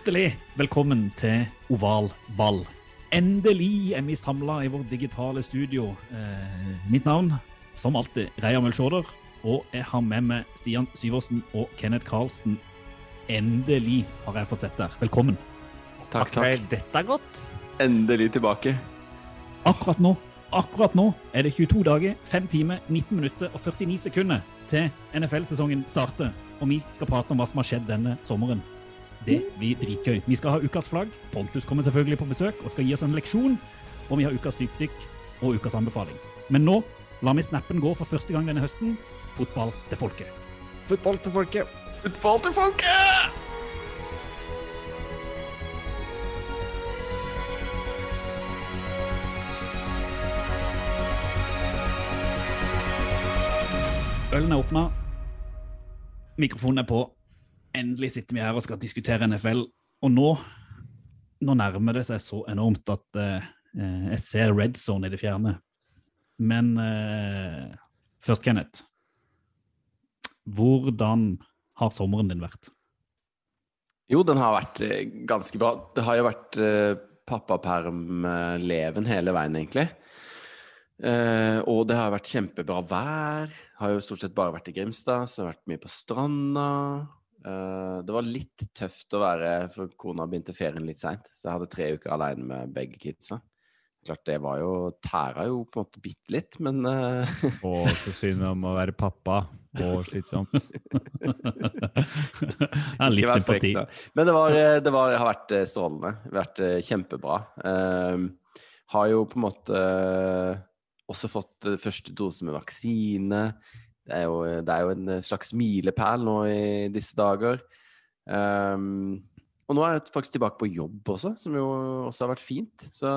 Hjertelig velkommen til Oval ball. Endelig er vi samla i vårt digitale studio. Eh, mitt navn, som alltid, Reia Mølsjåder. Og jeg har med meg Stian Syversen og Kenneth Karlsen. Endelig har jeg fått sett der. Velkommen. Takk, takk. Dette er godt. Endelig tilbake. Akkurat nå akkurat nå er det 22 dager, 5 timer, 19 minutter og 49 sekunder til NFL-sesongen starter. Og vi skal prate om hva som har skjedd denne sommeren. Det blir dritgøy. Vi skal ha ukas flagg. Pontus kommer selvfølgelig på besøk og skal gi oss en leksjon. Og vi har ukas dypdykk og ukas anbefaling. Men nå lar vi snappen gå for første gang denne høsten. Fotball til folket. Fotball til folket. Fotball til folket! Ølen er åpna. Mikrofonen er på. Endelig sitter vi her og skal diskutere NFL. Og nå, nå nærmer det seg så enormt at eh, jeg ser red zone i det fjerne. Men eh, først, Kenneth. Hvordan har sommeren din vært? Jo, den har vært eh, ganske bra. Det har jo vært eh, pappaperm-leven hele veien, egentlig. Eh, og det har vært kjempebra vær. Har jo stort sett bare vært i Grimstad, så har jeg vært mye på stranda. Eh, det var litt tøft å være, for kona begynte ferien litt seint. Så jeg hadde tre uker alene med begge kidsa. Klart det var jo Tæra jo på en måte bitte litt, men eh, Å, så synd om å være pappa. Og slitsomt. Ja, litt sympati. frekk, da. Men det, var, eh, det var, har vært strålende. Vært kjempebra. Uh, har jo på en måte også fått første dose med vaksine. Det er, jo, det er jo en eh, slags milepæl nå i disse dager. Um, og nå er jeg faktisk tilbake på jobb også, som jo også har vært fint. Så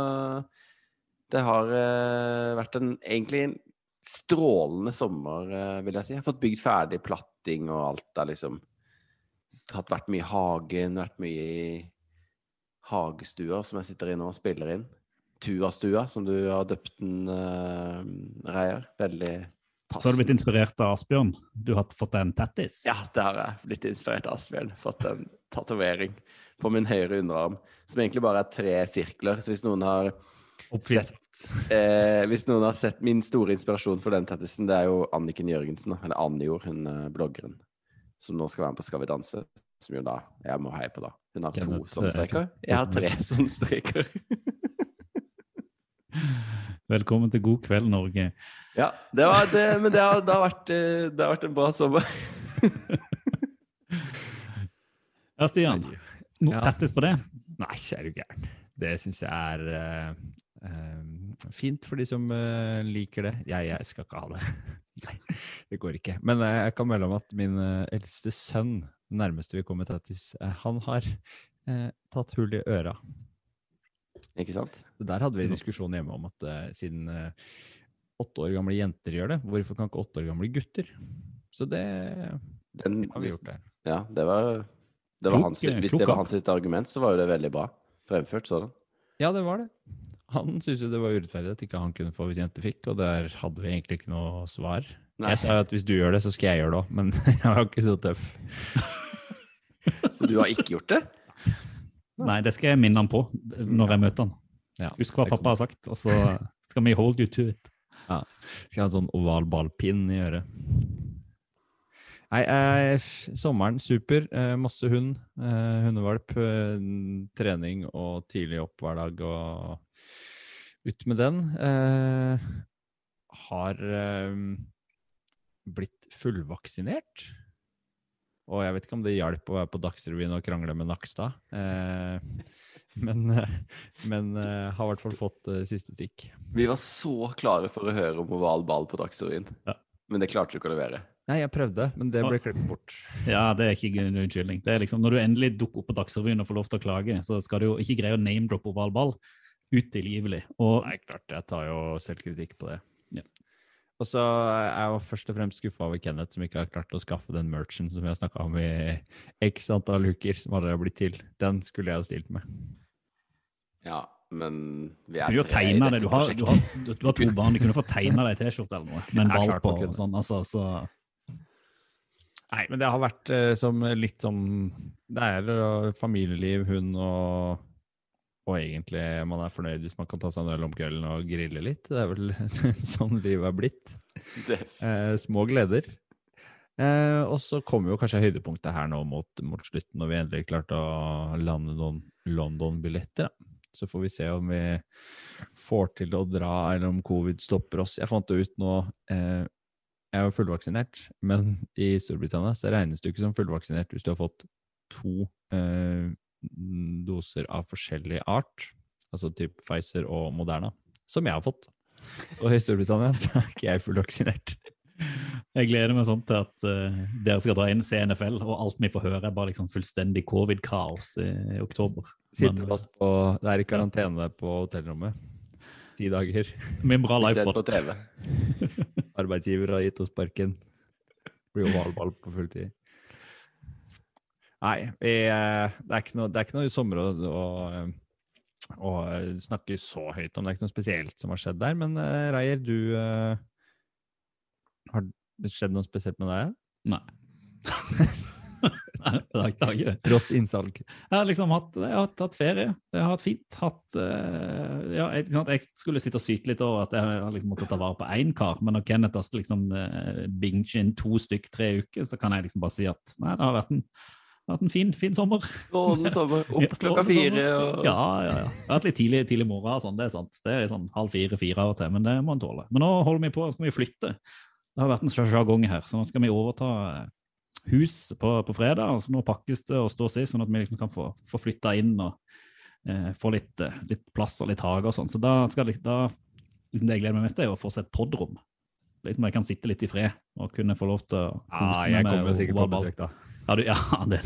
det har uh, vært en egentlig en strålende sommer, uh, vil jeg si. Jeg har fått bygd ferdig platting og alt der, liksom hatt vært mye i hagen, vært mye i hagestua, som jeg sitter i nå og spiller inn. Tuastua, som du har døpt den, uh, Reier. Veldig Så har du blitt inspirert av Asbjørn. Du har fått en tattis. Ja, det har jeg. Blitt inspirert av Asbjørn. Fått en tatovering på min høyre underarm, som egentlig bare er tre sirkler. Så hvis noen har sett eh, Hvis noen har sett min store inspirasjon for den tattisen, det er jo Anniken Jørgensen, eller Annijord, hun eh, bloggeren, som nå skal være med på Skal vi danse. Som jo da jeg må heie på, da. Hun har to sånne streker. Jeg har tre sånne streker. Velkommen til God kveld, Norge. Ja, det var det, men det har, det, har vært, eh, det har vært en bra sommer. Ja, Stian. Noe Ja. tattis på det? Nei, er du gæren. Det syns jeg er uh, fint for de som uh, liker det. Jeg, jeg skal ikke ha det. Nei, det går ikke. Men jeg kan melde om at min eldste sønn, den nærmeste vi kommer tettis, han har eh, tatt hull i øra. Ikke sant? Så Der hadde vi en diskusjon hjemme om at uh, siden eh, åtte år gamle jenter gjør det, hvorfor kan ikke åtte år gamle gutter? Så det Den, har vi gjort der. Ja, det var, det var Klok- hans, Hvis klok det var hans argument, så var jo det veldig bra fremført sånn. Ja, det var det. Han syntes jo det var urettferdig at ikke han kunne få hvis jenter fikk, og der hadde vi egentlig ikke noe svar. Nei. Jeg sa jo at hvis du gjør det, så skal jeg gjøre det òg, men jeg var ikke så tøff. Så du har ikke gjort det? Nei, det skal jeg minne han på når jeg møter han. Ja, Husk hva pappa har sagt, og så skal vi hold you to it. Skal ha en sånn oval ballpinn i øret. Nei, eh, sommeren super. Eh, masse hund. Eh, hundevalp. Eh, trening og tidlig opp hver dag og ut med den. Eh, har eh, blitt fullvaksinert. Og jeg vet ikke om det hjalp å være på Dagsrevyen og krangle med Nakstad. Eh, men eh, men eh, har i hvert fall fått eh, siste stikk. Vi var så klare for å høre om oval ball på Dagsrevyen. Ja. men det klarte du ikke å levere. Nei, jeg prøvde, men det ble klippet bort. Ja, det er ikke en unnskyldning. Det er liksom, Når du endelig dukker opp på Dagsrevyen og får lov til å klage, så skal du jo ikke greie å name-droppe oval ball utilgivelig. Og Nei, klart, jeg tar jo selvkritikk på det. Ja. Og så er jeg jo først og fremst skuffa over Kenneth, som ikke har klart å skaffe den merchen som vi har snakka om i x antall uker, som aldri har blitt til. Den skulle jeg jo stilt med. Ja, men vi er Du, tegne det. Du har, du, har, du har to barn, du kunne få tegna deg T-skjorte eller noe med en ball på. og sånn, altså, så Nei, men det har vært eh, som litt sånn Det er eh, familieliv, hund og og egentlig man er fornøyd hvis man kan ta seg en øl om kvelden og grille litt. Det er vel sånn livet er blitt. Eh, små gleder. Eh, og så kommer jo kanskje høydepunktet her nå mot, mot slutten, når vi endelig klarte å lande noen London-billetter. Så får vi se om vi får til å dra, eller om covid stopper oss. Jeg fant det ut nå eh, Jeg er jo fullvaksinert, men i Storbritannia så regnes du ikke som fullvaksinert hvis du har fått to eh, doser av forskjellig art, altså typ Pfizer og Moderna, som jeg har fått. Så i Storbritannia så er ikke jeg fullvaksinert. jeg gleder meg sånn til at uh, dere skal dra inn CNFL, og alt vi får høre, er bare liksom fullstendig covid-kaos i, i oktober. Sitter fast på Det er i karantene på hotellrommet. Ti dager. med en bra livepod. på TV. Arbeidsgiver har gitt oss sparken. Blir ovalball på fulltid. Nei, vi, eh, det, er ikke noe, det er ikke noe i sommer å, å, eh, å snakke så høyt om. Det er ikke noe spesielt som har skjedd der. Men eh, Reier, du uh, Har det skjedd noe spesielt med deg? Nei. Nei, det har ikke- det det. Rått innsalg. Jeg har liksom hatt, jeg har hatt ferie. Jeg har hatt fint. Hatt, uh, ja, jeg, jeg skulle sitte og syte litt over at jeg har liksom måttet ta vare på én kar, men når Kenneth har liksom uh, binget inn to stykk tre uker, så kan jeg liksom bare si at nei, det har vært en, vært en fin, fin sommer. Strålende sommer. Opp klokka fire. Og... Ja, ja, ja. Jeg har hatt litt tidlig, tidlig morgen sånn, det er sant. Det er sånn halv fire-fire av og til, men det må en tåle. Men nå holder vi på, skal vi flytte. Det har vært en sjargong her, så nå skal vi overta eh, hus på, på fredag. og så Nå pakkes det og står sist, sånn at vi liksom kan få, få flytta inn og eh, få litt, eh, litt plass og litt hage og sånn. Så da skal det, da, liksom det jeg gleder meg mest, er å få seg et podrom. Liksom jeg kan sitte litt i fred og kunne få lov til å kose Ah, jeg med kommer sikkert på besøk, da. Ja, du, ja det,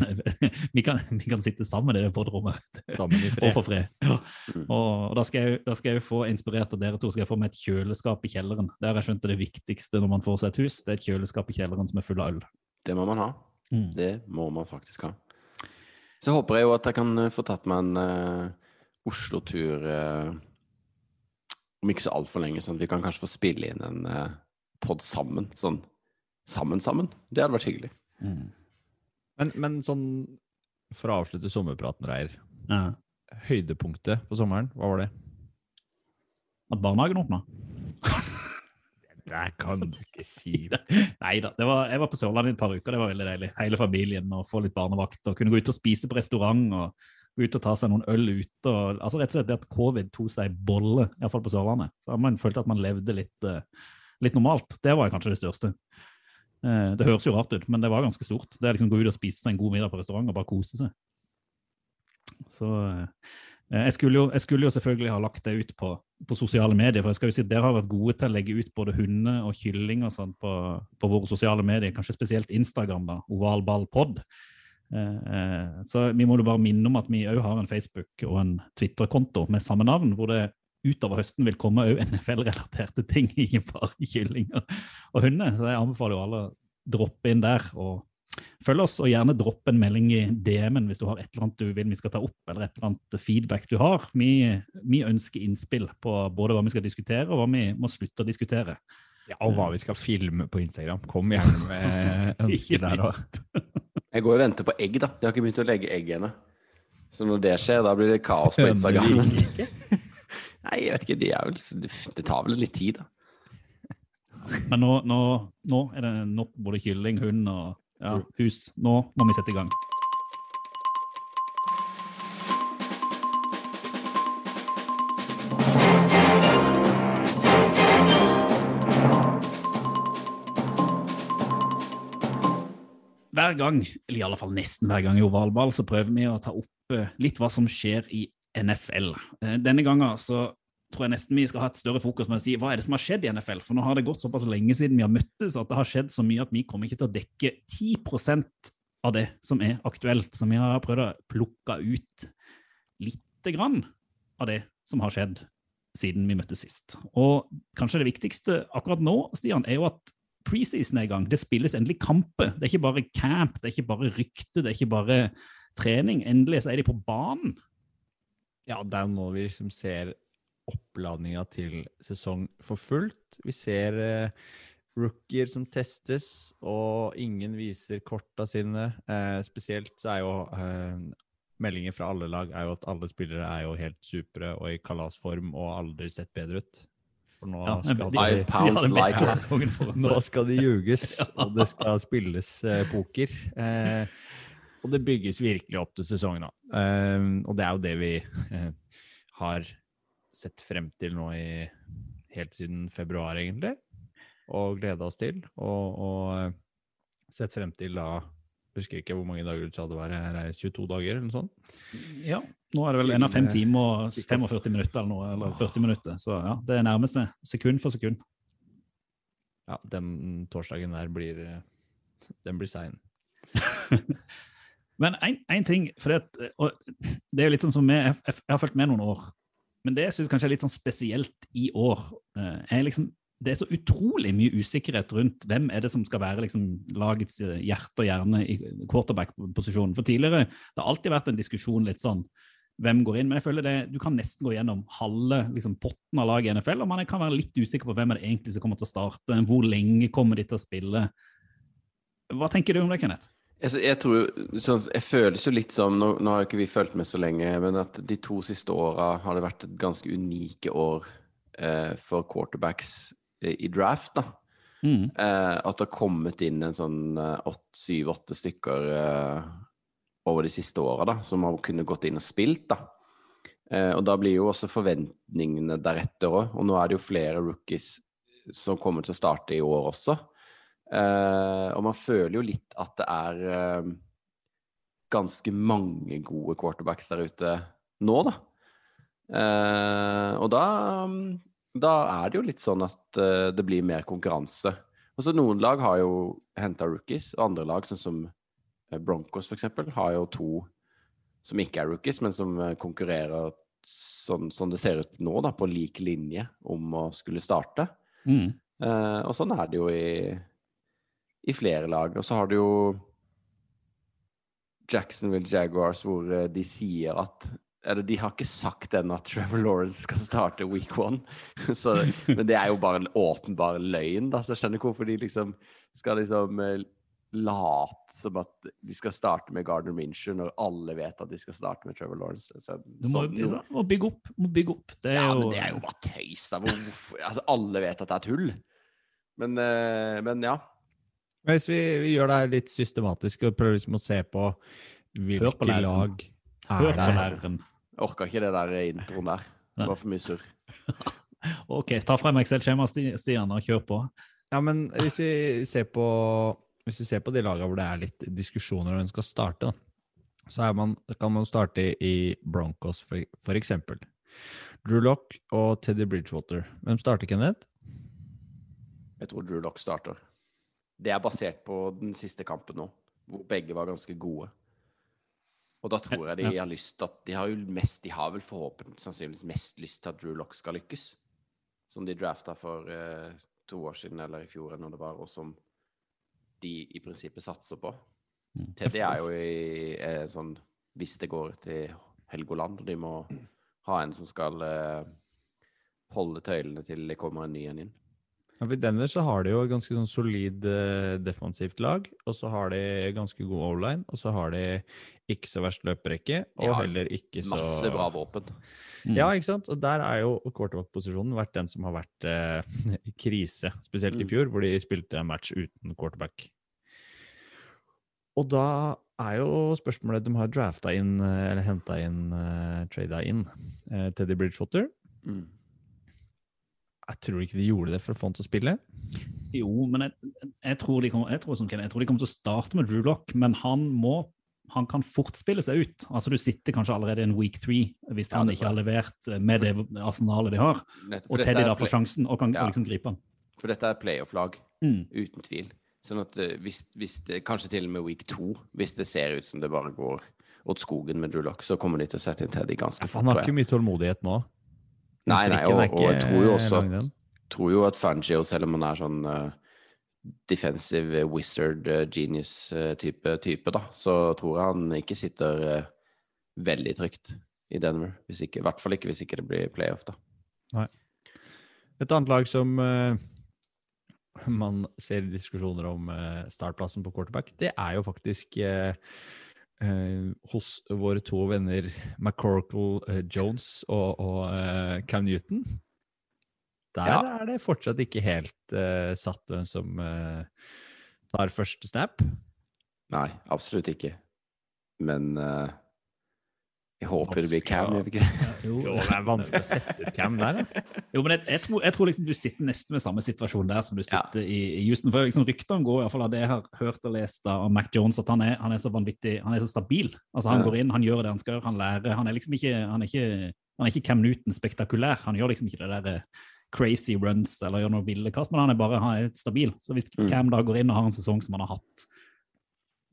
vi, kan, vi kan sitte sammen i det podrommet. Sammen i Og fred. få fred. Ja. Og, og da, skal jeg, da skal jeg få inspirert av dere to, skal jeg få meg et kjøleskap i kjelleren. Det har jeg skjønt er det viktigste når man får seg et hus. Det er et kjøleskap i kjelleren som er full av øl. Det må man ha. Mm. Det må man faktisk ha. Så håper jeg jo at jeg kan eh, få tatt meg en uh, Oslo-tur uh, om ikke så altfor lenge, sånn at vi kan kanskje få spille inn en uh, pod sammen. Sånn sammen sammen. Det hadde vært hyggelig. Men, men sånn, for å avslutte sommerpraten, Reier. Ja. Høydepunktet på sommeren, hva var det? At barnehagen åpna. Det kan du ikke si. Nei da. Jeg var på Sørlandet i et par uker, det var veldig deilig. Hele familien og få litt barnevakt og kunne gå ut og spise på restaurant og gå ut og ta seg noen øl ute. Og, altså rett og slett det at covid tok seg bolle, iallfall på Sørlandet. Så har man følt at man levde litt, eh, litt normalt. Det var kanskje det største. Eh, Det høres jo rart ut, men det var ganske stort. Det er liksom gå ut og spise seg en god middag på restaurant og bare kose seg. Så eh, jeg skulle, jo, jeg skulle jo selvfølgelig ha lagt det ut på, på sosiale medier, for jeg skal jo si dere har vært gode til å legge ut både hunder og kylling og sånn på, på våre sosiale medier, kanskje spesielt Instagram, da, ovalballpod. Eh, så vi må jo bare minne om at vi òg har en Facebook og en Twitter-konto med samme navn, hvor det utover høsten vil komme òg NFL-relaterte ting, ikke bare kyllinger og, hunder. Så jeg anbefaler jo alle å droppe inn der og følg oss, og gjerne droppe en melding i DM-en hvis du har et eller annet du vil vi skal ta opp, eller et eller annet feedback du har. Vi, vi ønsker innspill på både hva vi skal diskutere, og hva vi må slutte å diskutere. Ja, og hva vi skal filme på Instagram. Kom gjerne med ønsker der òg. Jeg går og venter på egg, da. De har ikke begynt å legge egg ennå. Så når det skjer, da blir det kaos på Instagram. Nei, jeg vet ikke. De er vel, det tar vel litt tid, da. Men nå, nå, nå er det nok både kylling, hund og ja, hus. Nå må vi sette i gang. Hver gang, eller i alle fall nesten hver gang i ovalball, så prøver vi å ta opp eh, litt hva som skjer i NFL. Eh, Denne gangen så tror jeg nesten vi skal ha et større fokus med å si hva er det som har skjedd i NFL. For nå har det gått såpass lenge siden vi har møttes at det har skjedd så mye at vi kommer ikke til å dekke 10% av det som er aktuelt. Så vi har prøvd å plukke ut lite grann av det som har skjedd siden vi møttes sist. Og kanskje det viktigste akkurat nå, Stian, er jo at preseason er i gang. Det spilles endelig kamper. Det er ikke bare camp, det er ikke bare rykte, det er ikke bare trening. Endelig så er de på banen. Ja, det er nå vi liksom ser oppladninga til sesong for fullt. Vi ser eh, rookier som testes, og ingen viser korta sine. Eh, spesielt så er jo eh, meldinger fra alle lag er jo at alle spillere er jo helt supre og i kalasform og aldri sett bedre ut. For nå, Ja, skal, de- de, de like nå skal det ljuges, og det skal spilles eh, poker. Eh, og det bygges virkelig opp til sesongen, da. Eh, og det er jo det vi eh, har sett frem til nå i helt siden februar, egentlig. Og gleda oss til. Og, og eh, sett frem til da Husker ikke hvor mange dager du sa det var. Her er 22 dager, eller noe sånt. Ja, nå er det vel en av fem eh, timer og 45 minutter eller noe, eller 40 minutter. Så ja, det er nærmeste. Sekund for sekund. Ja, den torsdagen der blir Den blir sein. Men én ting, for det, og det er jo litt sånn som jeg, jeg jeg har fulgt med noen år, men det syns kanskje er litt sånn spesielt i år, eh, liksom det er så utrolig mye usikkerhet rundt hvem er det som skal være liksom, lagets eh, hjerte og hjerne i quarterback-posisjonen. For tidligere det har alltid vært en diskusjon litt sånn hvem går inn, men jeg føler det, du kan nesten gå gjennom halve liksom, potten av laget i NFL, og man kan være litt usikker på hvem er det egentlig som kommer til å starte, hvor lenge kommer de til å spille. Hva tenker du om det, Kenneth? Altså, jeg tror sånn, Jeg føles jo litt som nå, nå har jo ikke vi fulgt med så lenge, men at de to siste åra har det vært et ganske unike år eh, for quarterbacks i, i draft. da. Mm. Eh, at det har kommet inn en sånn syv-åtte stykker eh, over de siste åra som har kunnet gått inn og spilt. da. Eh, og da blir jo også forventningene deretter òg. Og nå er det jo flere rookies som kommer til å starte i år også. Eh, og man føler jo litt at det er uh, ganske mange gode quarterbacks der ute nå, da. Uh, og da, da er det jo litt sånn at det blir mer konkurranse. Og så Noen lag har jo henta rookies, og andre lag, sånn som Broncos f.eks., har jo to som ikke er rookies, men som konkurrerer sånn som det ser ut nå, da, på lik linje om å skulle starte. Mm. Og sånn er det jo i, i flere lag. Og så har du jo Jacksonville Jaguars hvor eh, de sier at eller de har ikke sagt ennå at Trevor Lawrence skal starte week one. Så, men det er jo bare en åpenbar løgn, da. Så jeg skjønner ikke hvorfor de liksom skal liksom eh, late som at de skal starte med Gardner Minshew når alle vet at de skal starte med Trevor Lawrence. Så, Du må, sånn, jo, må bygge opp. Må bygge opp. Det er ja, jo, men det er jo bare tøys. Altså, alle vet at det er tull. Men, eh, men ja. Hvis vi, vi gjør det litt systematisk og prøver liksom å se på hvilke på læreren. lag Hør er på det Jeg Orka ikke det der introen der. Det var for mye surr. Ok, ta frem Excel-skjemaet, Stian, og kjør på. Ja, men hvis vi ser på, hvis vi ser på de lagene hvor det er litt diskusjoner om hvem skal starte, så er man, kan man starte i Broncos, for, for eksempel. Drew Lock og Teddy Bridgewater. Hvem starter, Kenneth? Jeg tror Drew Lock starter. Det er basert på den siste kampen nå, hvor begge var ganske gode. Og da tror jeg de har lyst til at De har jo mest De har vel forhåpentligvis sannsynligvis mest lyst til at Drew Lock skal lykkes. Som de drafta for eh, to år siden, eller i fjor, når det var, og som de i prinsippet satser på. Mm. Teddy er jo i eh, sånn Hvis det går til Helgoland, og de må ha en som skal eh, holde tøylene til det kommer en ny en inn. Ja, for Denver så har de jo et ganske sånn solid eh, defensivt lag, og så har de ganske god o-line, og så har de ikke så verst løperekke, og Ja, heller ikke så Masse bra våpen. Mm. Ja, ikke sant? Og der er jo quarterback-posisjonen vært den som har vært eh, i krise, spesielt i Mm. fjor, hvor de spilte en match uten quarterback. Og da er jo spørsmålet De har drafta inn, eh, eller henta inn, uh, trada inn, uh, Teddy Bridgewater. Mm. Jeg tror ikke de gjorde det for å få han til å spille. Jo, men jeg, jeg, tror de kommer, jeg, tror, Ken, jeg tror de kommer til å starte med Drew Lock, men han må han kan fort spille seg ut. Altså Du sitter kanskje allerede i en week three hvis Ja, han ikke har levert eh, med det arsenalet de har, Nettopp, og Teddy da får sjansen og kan Ja. liksom gripe han. For dette er playoff-lag, Mm. uten tvil. Sånn at eh, hvis, hvis det, Kanskje til og med week to, hvis det ser ut som det bare går åt skogen med Drew Lock, så kommer de til å sette inn Teddy ganske Ja, for han har ikke mye tålmodighet nå. Nei, nei, og, og jeg tror jo også at, tror jo at Fangio, selv om han er sånn uh, defensive eh, wizard uh, genius-type, type, da, så tror jeg han ikke sitter eh, veldig trygt i Denver. Ikke, I hvert fall ikke hvis ikke det blir playoff, da. Nei. Et annet lag som eh, man ser diskusjoner om eh, startplassen på quarterback, det er jo faktisk eh, hos våre to venner McCorkle eh, Jones og, og eh, Cam Newton. Der Ja. er det fortsatt ikke helt eh, satt hvem som eh, tar første snap. Nei, absolutt ikke. Men jeg håper det blir Cam. Ja. ikke? Jo, Jo, det er vanskelig å sette ut Cam der. da. Jo, men jeg, jeg, tror, jeg tror liksom du sitter nesten med samme situasjon der som du Ja. sitter i, i Houston. For liksom Ryktene går i hvert fall av det jeg har hørt og lest av Mac Jones, at han er, han er så vanvittig, han er så stabil. Altså Han Ja. går inn, han gjør det han skal gjøre, han lærer. Han er liksom ikke, han er ikke, han er ikke Cam Newton spektakulær. Han gjør liksom ikke det der eh, crazy runs eller gjør noe ville kast, men han er bare han er stabil. Så hvis Mm. Cam da går inn og har en sesong som han har hatt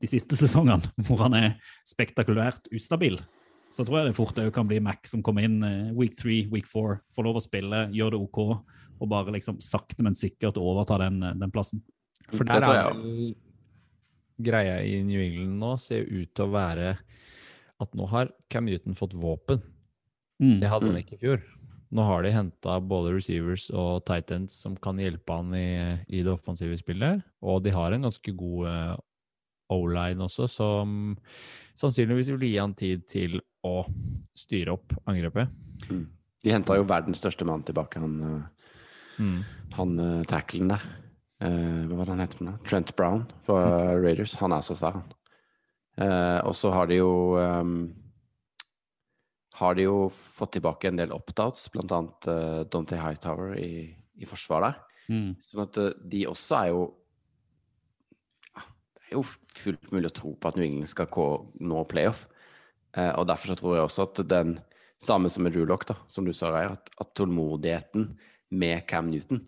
de siste sesongene, hvor han er spektakulært ustabil, så tror jeg det fort òg kan bli Mac som kommer inn eh, week three, week four, får lov å spille, gjør det OK, og bare liksom sakte, men sikkert overta den, eh, den plassen. For der er vel greia i New England nå ser ut til å være at nå har Cam Newton fått våpen. Mm. Det hadde han Mm. ikke i fjor. Nå har de henta både receivers og tight ends som kan hjelpe han i, i det offensive spillet. Og de har en ganske god uh, O-line også, som sannsynligvis vil gi han tid til å styre opp angrepet. De henta jo verdens største mann tilbake, han, mm. han uh, tacklen der. Uh, hva var det han het for noe? Trent Brown fra Raiders. Han er så svær, han. Uh, og så har de jo um, har de jo fått tilbake en del opt-outs, annet uh, Dante Hightower i, i forsvaret. Mm. Sånn at uh, de også er jo ja, Det er jo fullt mulig å tro på at New England skal gå- nå playoff. Eh, og derfor så tror jeg også at den samme som med Drew da, som du sa, Reir, at, at tålmodigheten med Cam Newton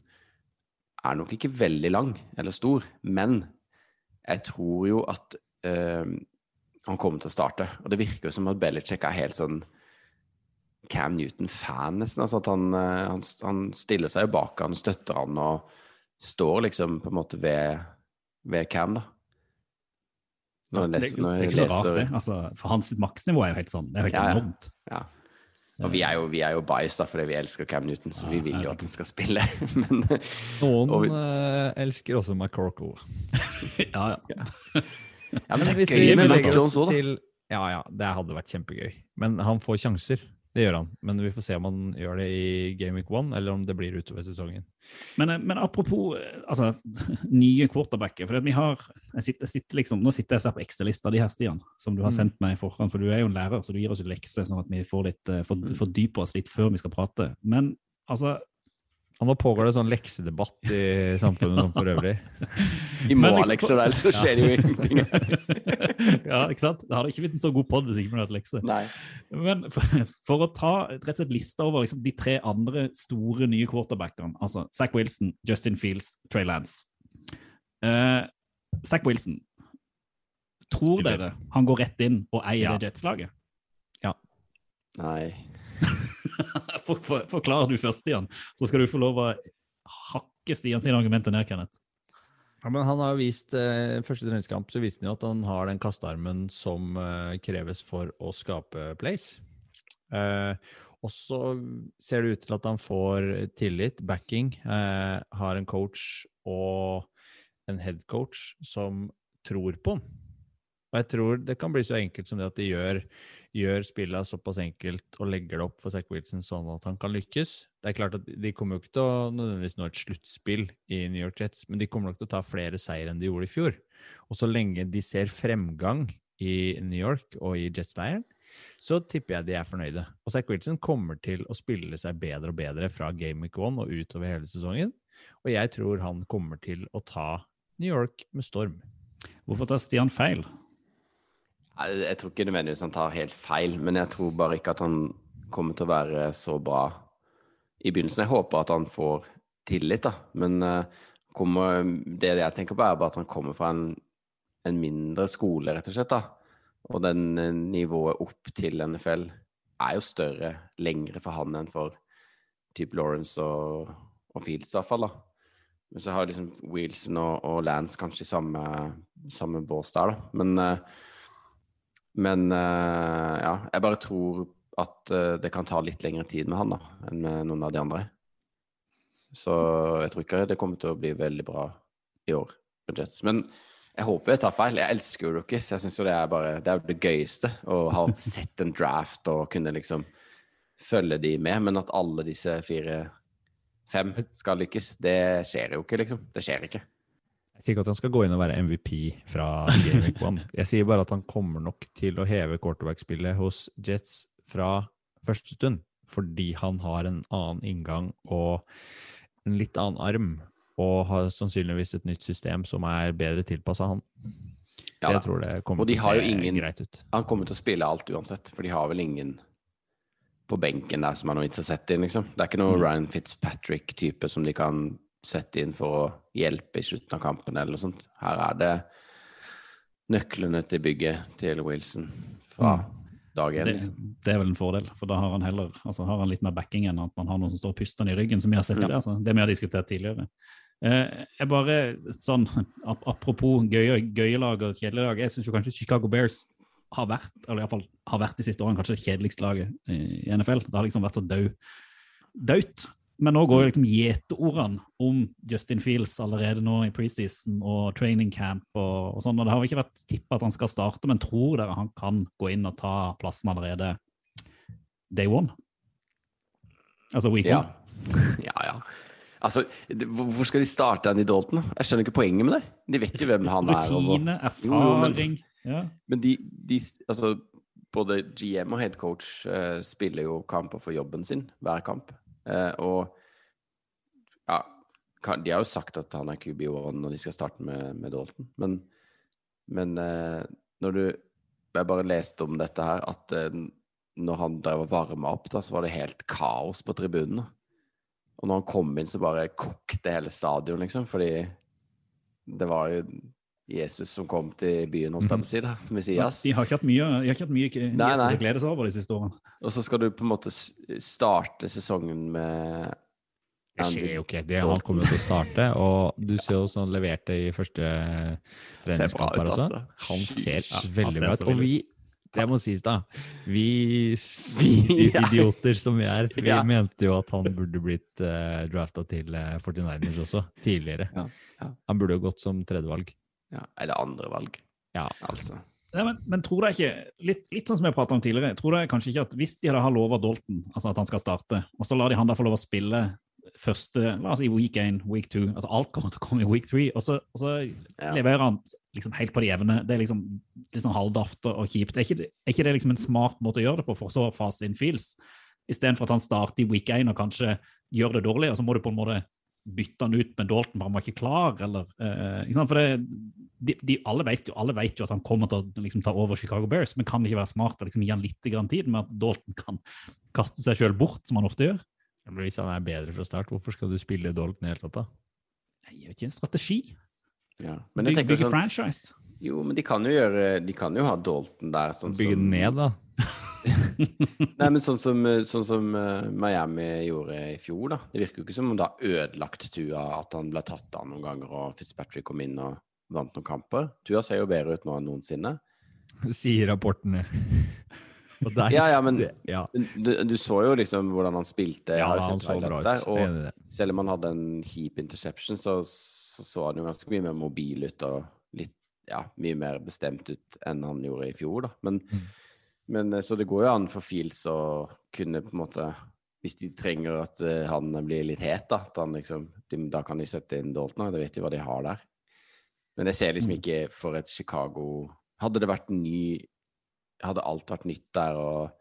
er nok ikke veldig lang eller stor, men jeg tror jo at eh, han kommer til å starte. Og det virker jo som at Belichick er helt sånn Cam Newton-fan, nesten. Altså at han, eh, han, han stiller seg jo bak han, støtter han og står liksom på en måte ved, ved Cam, da. Når jeg det, leser, det er ikke så rart, det. Altså, for hans maksnivå er jo helt sånn. Det er jo helt Ja, ja. enormt. Ja. Og vi er jo, vi er jo biased da, fordi vi elsker Cam Newton, så vi vil jo at han skal spille. Men Noen Og vi- eh, elsker også McCorkle. ja, ja. ja, men det er Hvis gøy vi med Mac Jones oss òg, da. til Ja, ja, det hadde vært kjempegøy. Men han får sjanser. Det gjør han. Men vi får se om han gjør det i Game Week 1, eller om det blir utover sesongen. Men, eh, men apropos eh, altså, nye quarterbacker. For vi har, jeg sitter, jeg sitter liksom, nå sitter jeg og ser på Excel-lista di her, Stian, som du har Mm. sendt meg i forhånd. For du er jo en lærer, så du gir oss jo lekser, sånn at vi får litt, eh, for, fordyper oss litt før vi skal prate. Men altså Og nå pågår det sånn leksedebatt i samfunnet som for øvrig. I Men morgen, liksom, vel, så skjer det jo ingenting. Ja, ikke sant? Det hadde ikke blitt en så god pod hvis ikke vi hadde hatt lekser. Nei. Men for, for å ta rett og slett lista over liksom, de tre andre store nye quarterbackene, altså Zack Wilson, Justin Fields, Trey Lance. Uh, Zack Wilson, tror dere han går rett inn og eier Ja. det Jets-laget? Nei. For, for, forklarer du først, Stian, så skal du få lov å hakke Stian sine argumenter ned, Kenneth. Ja, men han har vist, eh, Første treningskamp så viste han jo at han har den kastearmen som eh, kreves for å skape place. Eh, og så ser det ut til at han får tillit, backing, eh, har en coach og en headcoach som tror på han. Og jeg tror det kan bli så enkelt som det at de gjør, gjør spillet såpass enkelt og legger det opp for Zack Wilson sånn at han kan lykkes. Det er klart at De kommer jo ikke til å nødvendigvis nå et sluttspill i New York Jets, men de kommer nok til å ta flere seier enn de gjorde i fjor. Og så lenge de ser fremgang i New York og i Jets-leiren, så tipper jeg de er fornøyde. Og Zack Wilson kommer til å spille seg bedre og bedre fra Game Week 1 og utover hele sesongen. Og jeg tror han kommer til å ta New York med storm. Hvorfor tar Stian feil? Jeg tror ikke nødvendigvis han tar helt feil, men jeg tror bare ikke at han kommer til å være så bra i begynnelsen. Jeg håper at han får tillit, da. Men eh, kommer, det jeg tenker på, er bare at han kommer fra en, en mindre skole, rett og slett. da. Og den eh, nivået opp til NFL er jo større, lengre for han enn for type Lawrence og, og Fields, i hvert fall. da. Men så har liksom Wilson og, og Lance kanskje samme, samme bås der, da. Men, eh, men eh, ja, jeg bare tror at eh, det kan ta litt lengre tid med han da, enn med noen av de andre. Så jeg tror ikke det kommer til å bli veldig bra i år med Jets. Men jeg håper jeg tar feil. Jeg elsker jo rookies. Jeg syns jo det er bare det, er det gøyeste å ha sett en draft og kunne liksom følge de med. Men at alle disse fire-fem skal lykkes, det skjer jo ikke, liksom. Det skjer ikke. Jeg sier ikke at han skal gå inn og være MVP fra Game Week 1. Jeg sier bare at han kommer nok til å heve quarterback-spillet hos Jets fra første stund, fordi han har en annen inngang og en litt annen arm, og har sannsynligvis et nytt system som er bedre tilpassa han. Så Ja jeg tror det kommer ja, de til å se ingen- greit ut. Han kommer til å spille alt uansett, for de har vel ingen på benken der som har noe å sette inn, liksom. Det er ikke noe Ryan Fitzpatrick-type som de kan sette inn for å hjelpe i slutten av kampen eller noe sånt. Her er det nøklene til bygget til Wilson fra dag én. Det, Liksom. det er vel en fordel, for da har han heller altså har han litt mer backing enn at man har noen som står og puster i ryggen, som vi har sett Ja. det, altså. det vi har diskutert tidligere. Eh, jeg bare, sånn, ap Apropos gøye, gøye lag og kjedelige lag, jeg syns kanskje Chicago Bears har vært, eller iallfall har vært de siste årene, kanskje det kjedeligste laget i NFL. Det har liksom vært så dødt daut. Men nå går jo liksom gjeteordene om Justin Fields allerede nå i preseason og training camp og, og sånn. Og det har jo ikke vært tippa at han skal starte, men tror dere han kan gå inn og ta plassen allerede day one? Altså week Ja. one? ja, ja. Altså, hvor hvorfor skal de starte i Dalton? Jeg skjønner ikke poenget med det. De vet jo hvem han er. Rutine, erfaring. jo, men-. Ja. Men de, de altså, både GM og head coach eh, spiller jo kamper for jobben sin hver kamp. Eh, og ja, de har jo sagt at han er QB1 når de skal starte med, med Dalton. Men, men eh, når du Jeg bare leste om dette her, at eh, når han drev og varma opp, da, så var det helt kaos på tribunen. da. Og når han kom inn, så bare kokte hele stadion, liksom. Fordi det var jo Jesus som kom til byen, holdt jeg på å si. da, Messias. De har ikke hatt mye, de har ikke hatt mye Jesus Nei, nei. å glede seg over de siste årene. Og så skal du på en måte starte sesongen med Det skjer jo ikke. Det han kommer jo til å starte. Og du ser jo sånn han leverte i første treningskamp her ut, også. altså. Han ser Ja, veldig bra ut. Og vi det må sies, da. Vi, Vi- idioter som vi er, vi Ja. mente jo at han burde blitt uh, drafta til uh, 49ers også, tidligere. Ja, ja. Han burde jo gått som tredjevalg. Ja, Eller andre valg, Ja. altså. Nei, men, men tror dere ikke, litt, litt sånn som jeg pratet om tidligere, tror dere kanskje ikke at hvis de hadde har lova Dalton altså at han skal starte, og så lar de han da få lov å spille første, la oss si week 1, week 2, altså alt kommer til å komme i week 3, og så, og så Ja. leverer han liksom helt på det jevne. Det er liksom litt sånn halvdaft og kjipt. Er ikke, det- er ikke det liksom en smart måte å gjøre det på for så å fase inn feels? Istedenfor at han starter i week 1 og kanskje gjør det dårlig, og så må du på en måte bytte han ut med Dalton, for han var ikke klar, eller eh, ikke sant? For det, de, de, alle, vet jo, alle vet jo at han kommer til å liksom, ta over Chicago Bears, men kan det ikke være smart å liksom, gi han litt grann tid med at Dalton kan kaste seg sjøl bort, som han ofte gjør? Ja, Men hvis han er bedre fra start, hvorfor skal du spille Dalton i det hele tatt, da? Jeg det er ikke en strategi. Ja. Men jeg Bygge, bygge sånn franchise. Jo, men de kan jo gjøre De kan jo ha Dalton der, sånn Bygge som, ned, da. Nei, men sånn som, sånn som eh, Miami gjorde i fjor, da. Det virker jo ikke som om det har ødelagt Tua at han ble tatt av noen ganger, og Fitzpatrick kom inn og vant noen kamper. Tua ser jo bedre ut nå enn noensinne. Sier rapportene. Der, Ja, ja, men det, ja. Du, du så jo liksom hvordan han spilte. Ja, han så bra ut. der, er og selv om han hadde en heap interception, så så, så han jo ganske mye mer mobil ut og litt, ja, mye mer bestemt ut enn han gjorde i fjor, da. Men, Mm. men eh, så det går jo an for Fields å kunne på en måte Hvis de trenger at eh, han blir litt het, da, at han liksom, de, da kan de sette inn Dalton. Da vet de hva de har der. Men jeg ser liksom Mm. ikke for et Chicago Hadde det vært ny Hadde alt vært nytt der, og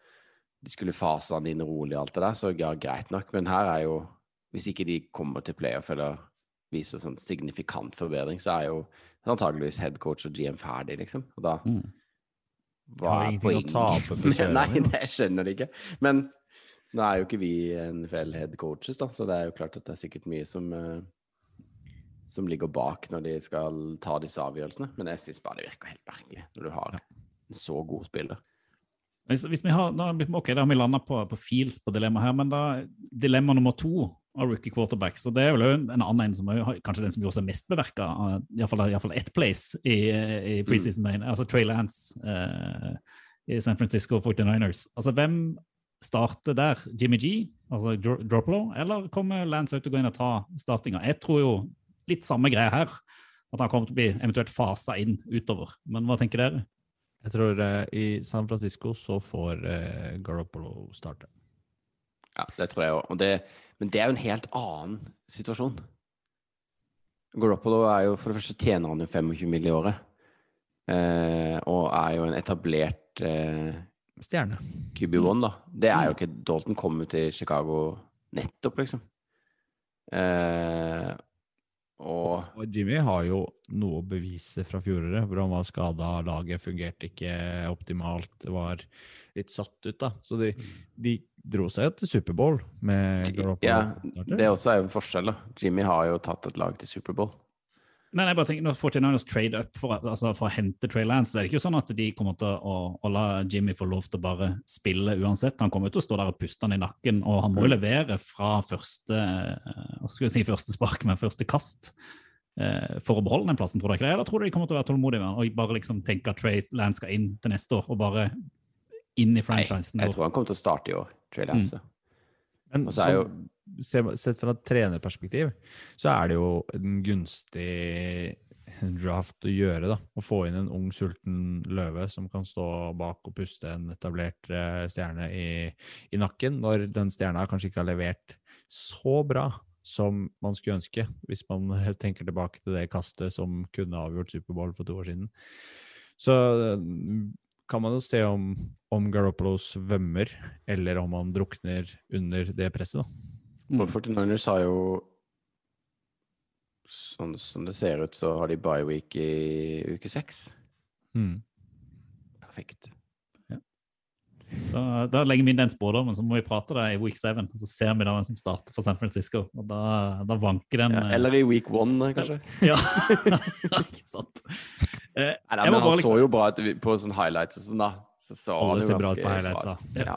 de skulle fase han inn rolig og alt det der, så ja, greit nok. Men her er jo Hvis ikke de kommer til playoff eller viser sånn signifikant forbedring, så er jo antageligvis headcoach og GM ferdig, liksom. Og da Mm. Hva er kjøre Nei, det- skjønner jeg ikke. Men nå er jo ikke vi NFL head coaches, da, så det er jo klart at det er sikkert mye som eh, som ligger bak når de skal ta disse avgjørelsene. Men jeg syns bare det virker helt merkelig når du har en så god spiller. Hvis, hvis vi har, da, ok, da har vi landa på, på Fields på dilemma her, men da dilemma nummer to av rookie quarterbacks, og det er vel en annen en som er, kanskje den som gjorde seg mest beverka, iallfall ett place i, i preseason, mm. altså Trey Lance eh, i San Francisco 49ers. Altså, hvem starter der? Jimmy G, altså Droplo, eller kommer Lance ut og går gå inn og ta startinga? Jeg tror jo litt samme greie her, at han kommer til å bli eventuelt fasa inn utover. Men hva tenker dere? Jeg tror eh, i San Francisco så får uh, Garoppolo starte. Ja, det tror jeg òg. Men det er jo en helt annen situasjon. Garoppolo er jo For det første tjener han jo 25 mill. i året. Eh, og er jo en etablert eh, Stjerne. QB1, da. Det er jo ikke Dalton kom jo til Chicago nettopp, liksom. Eh, og Og Jimmy har jo noe å bevise fra fjoråret, hvor han var skada, laget fungerte ikke optimalt, var litt satt ut, da. Så de, de dro seg jo til Superbowl med Garoppolo. ja, det også er jo en forskjell, da. Jimmy har jo tatt et lag til Superbowl. Men jeg bare tenker, når 49ers trade up for, altså for å hente Trey Lance, så er det ikke sånn at de kommer til å, å la Jimmy få lov til å bare spille uansett. Han kommer til å stå der og puste han i nakken, og han må jo levere fra første eh, hva skal jeg si, første spark, men første kast eh, for å beholde den plassen, tror dere ikke det? Eller tror dere de kommer til å være tålmodige med han og bare liksom tenke at Trey Lance skal inn til neste år, og bare inn i Nei, franchisen? jeg tror han kommer til å starte i år, Trey Lance. Men så er jo se- sett fra et trenerperspektiv, så er det jo en gunstig draft å gjøre, da. Å få inn en ung, sulten løve som kan stå bak og puste en etablert eh, stjerne i, i nakken, når den stjerna kanskje ikke har levert så bra som man skulle ønske, hvis man tenker tilbake til det kastet som kunne avgjort Superbowl for to år siden. Så eh, kan man jo se om, om Garoppolo svømmer, eller om han drukner under det presset, da. Og 49ers har jo Sånn som det ser ut, så har de bye week i uke seks. Mm. Perfekt. Da, da legger vi inn den spådommen, så må vi prate det i week 7. Så ser vi da hvem som starter for San Francisco. Og da, da vanker den Ja, eh, eller i week one, kanskje. Ja, ikke sant. Eh, Nei, men han liksom... så jo bra ut på sånne highlights og sånn, da. Så så Alle ser bra ut på highlights, da. ut. Ja.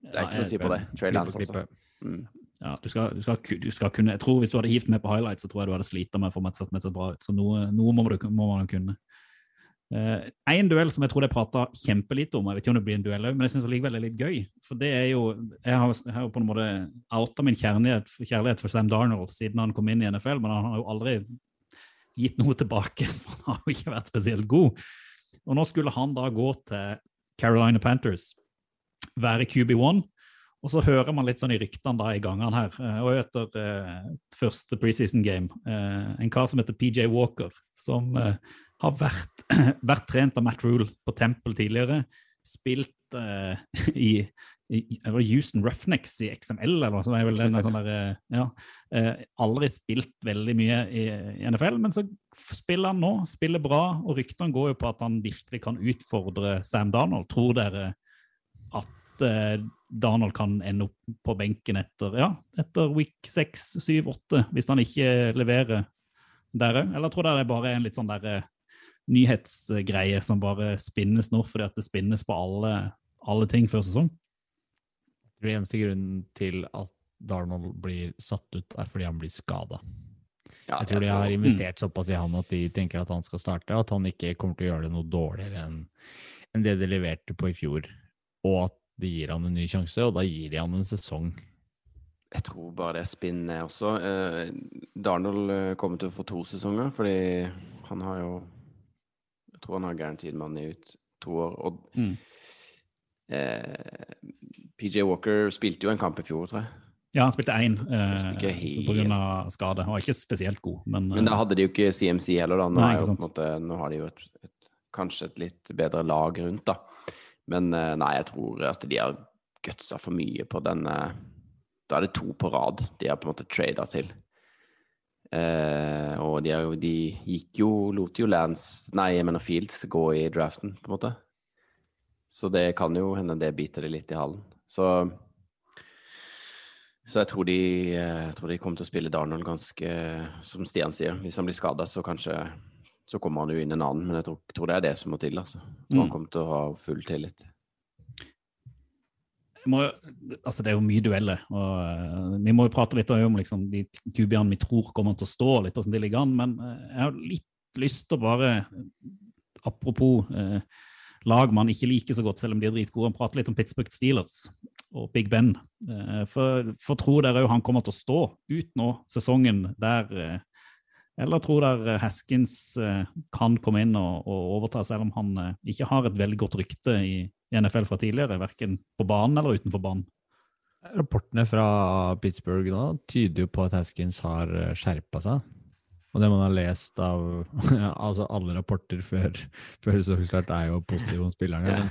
Det er ikke noe å si på det. Trey Lance, altså. Mm. Ja, du skal, du, skal, du skal kunne Jeg tror Hvis du hadde hivt med på highlights, så tror jeg du hadde slitt med å få meg sett meg så bra ut. Så noe, noe må, du, må man kunne. Eh, en duell som jeg tror jeg prata kjempelite om, jeg vet ikke om det blir en duell òg, men jeg syns likevel det er litt gøy. For det er jo Jeg har, jeg har på en måte outa min kjærlighet, kjærlighet for Sam Darnold siden han kom inn i NFL, men han har jo aldri gitt noe tilbake, for han har jo ikke vært spesielt god. Og nå skulle han da gå til Carolina Panthers, være QB1. Og så hører man litt sånn i ryktene da i gangene her, eh, og etter eh, første preseason game, eh, en kar som heter PJ Walker, som eh, har vært, vært trent av Matt Rule på Temple tidligere, spilt eh, i, i i- Houston Roughnecks i XML, eller som er vel sånn der, eh, ja, eh, aldri spilt veldig mye i, NFL, men så spiller han nå, spiller bra, og ryktene går jo på at han virkelig kan utfordre Sam Donald. Tror dere at eh, Darnold kan ende opp på benken etter, ja, etter week 6, 7, 8, hvis han ikke leverer der òg? Eller tror dere det bare er en litt sånn der nyhetsgreie som bare spinnes nå, fordi at det spinnes på alle, alle ting før sesong? Jeg tror eneste grunnen til at Darnold blir satt ut, er fordi han blir skada. Ja, Jeg tror de har tror- investert såpass i han at de tenker at han skal starte, og at han ikke kommer til å gjøre det noe dårligere enn det de leverte på i fjor. Og at de gir han en ny sjanse, og da gir de han en sesong. Jeg tror bare det spinner også. Eh, Darnold eh, kommer til å få to sesonger, fordi han har jo Jeg tror han har guaranteed i ut to år. Og Mm. Eh, PJ Walker spilte jo en kamp i fjor, tror jeg. Ja, han spilte én eh, pga. skade. Han var ikke spesielt god, men, Men da eh, hadde de jo ikke CMC heller, da. Nå, Nei, jo, måte, nå har de jo et, et, kanskje et litt bedre lag rundt, da. Men eh, nei, jeg tror at de har gutsa for mye på den Da er det to på rad de har på en måte trada til. Eh, og de, har jo, de gikk jo Lot jo Lance Nei, jeg mener Fields gå i draften, på en måte. Så det kan jo hende det biter det litt i halen. Så så jeg tror, de, eh, jeg tror de kommer til å spille Darnold ganske Som Stian sier, hvis han blir skada, så kanskje så kommer han jo inn en annen. Men jeg tror, tror det er det som må til. altså. Mm. han kommer til å ha full tillit. må, altså det er jo mye dueller. og uh, Vi må jo prate litt om liksom, de QB-ene vi tror kommer til å stå, litt hvordan de ligger an. Men uh, jeg har litt lyst til å bare Apropos eh, lag man ikke liker så godt, selv om de er dritgode, prater litt om Pittsburgh Steelers og Big Ben. Eh, for, for tror dere òg han kommer til å stå ut nå sesongen der eh, Eller tror dere Haskins eh, kan komme inn og, og overta, selv om han ikke har et veldig godt rykte i NFL fra tidligere, verken på banen eller utenfor banen? Rapportene fra Pittsburgh da tyder jo på at Haskins har skjerpa seg. Og det man har lest av altså alle rapporter før, før sesongstart, er jo positive om spillerne.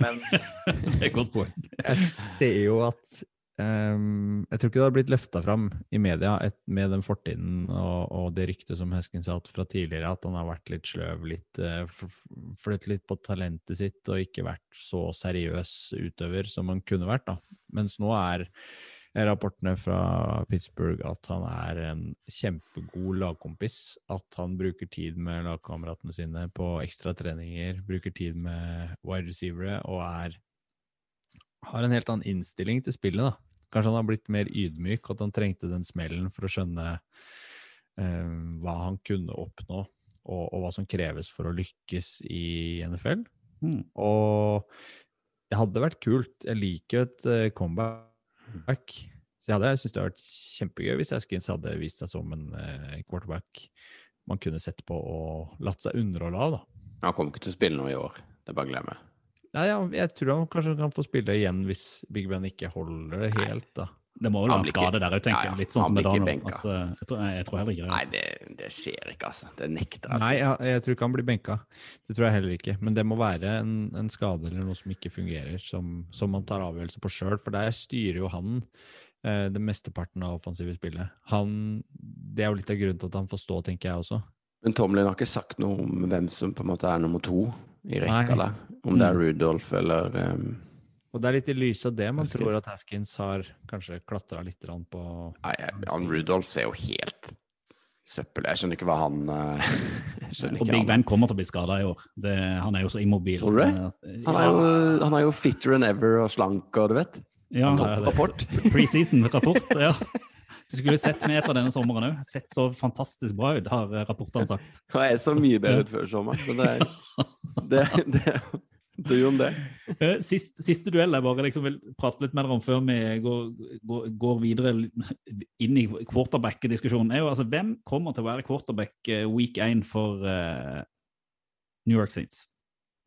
Men Det er et godt poeng. jeg ser jo at um, Jeg tror ikke det har blitt løfta fram i media et, med den fortiden og, og det ryktet som Hesken har hatt fra tidligere, at han har vært litt sløv, litt uh, flyttet litt på talentet sitt og ikke vært så seriøs utøver som han kunne vært. da. Mens nå er rapportene fra Pittsburgh at han er en kjempegod lagkompis. At han bruker tid med lagkameratene sine på ekstra treninger, bruker tid med wide receivere og er har en helt annen innstilling til spillet. da. Kanskje han har blitt mer ydmyk, at han trengte den smellen for å skjønne eh, hva han kunne oppnå, og, og hva som kreves for å lykkes i NFL. Mm. Og det hadde vært kult. Jeg liker et eh, comeback. Så jeg hadde syntes det hadde vært kjempegøy hvis Askins hadde vist seg som en eh, quarterback man kunne sett på og latt seg underholde av. da. han kommer ikke til å spille noe i år. Det er bare å glemme. Nei, ja, jeg tror han kanskje kan få spille igjen hvis Big Ben ikke holder det helt, da. Det må vel være en skade der òg, tenker Ja, ja. jeg. Litt sånn Han som med benka. Altså, jeg, tror, jeg, jeg tror heller ikke det. Nei, Altså. det, det skjer ikke, altså. Det nekter jeg. Nei, jeg, jeg tror ikke han blir benka. Det tror jeg heller ikke. Men det må være en, en skade eller noe som ikke fungerer, som, som man tar avgjørelse på sjøl. For der styrer jo han eh, det mesteparten av offensive spillet. Han, det er jo litt av grunnen til at han får stå, tenker jeg også. Men Tomlin har ikke sagt noe om hvem som på en måte er nummer to i rekka Nei. der. Om det er Mm. Rudolf eller um, Og det er litt i lys av det man Haskins. tror at Haskins har kanskje klatra litt på Nei, han Rudolf ser jo helt søppel Jeg skjønner ikke hva han eh, skjønner Og Big han. Ben kommer til å bli skada i år. Det, han er jo så immobil. Tror du det? At- Han er, jo, han er jo fitter enn ever og slank og du vet. ja, Topprapport. Preseason-rapport, ja. Du skulle sett meg etter denne sommeren òg. Sett så fantastisk bra ut, har eh, rapportene sagt. Jeg så mye bedre ut før sommeren. Men det, er- det, det, det er om det. Eh, Sist, siste duell jeg bare liksom vil prate litt med dere om før vi går, går, går videre inn i quarterback-diskusjonen, er jo altså hvem kommer til å være quarterback eh, week 1 for uh, New York Saints?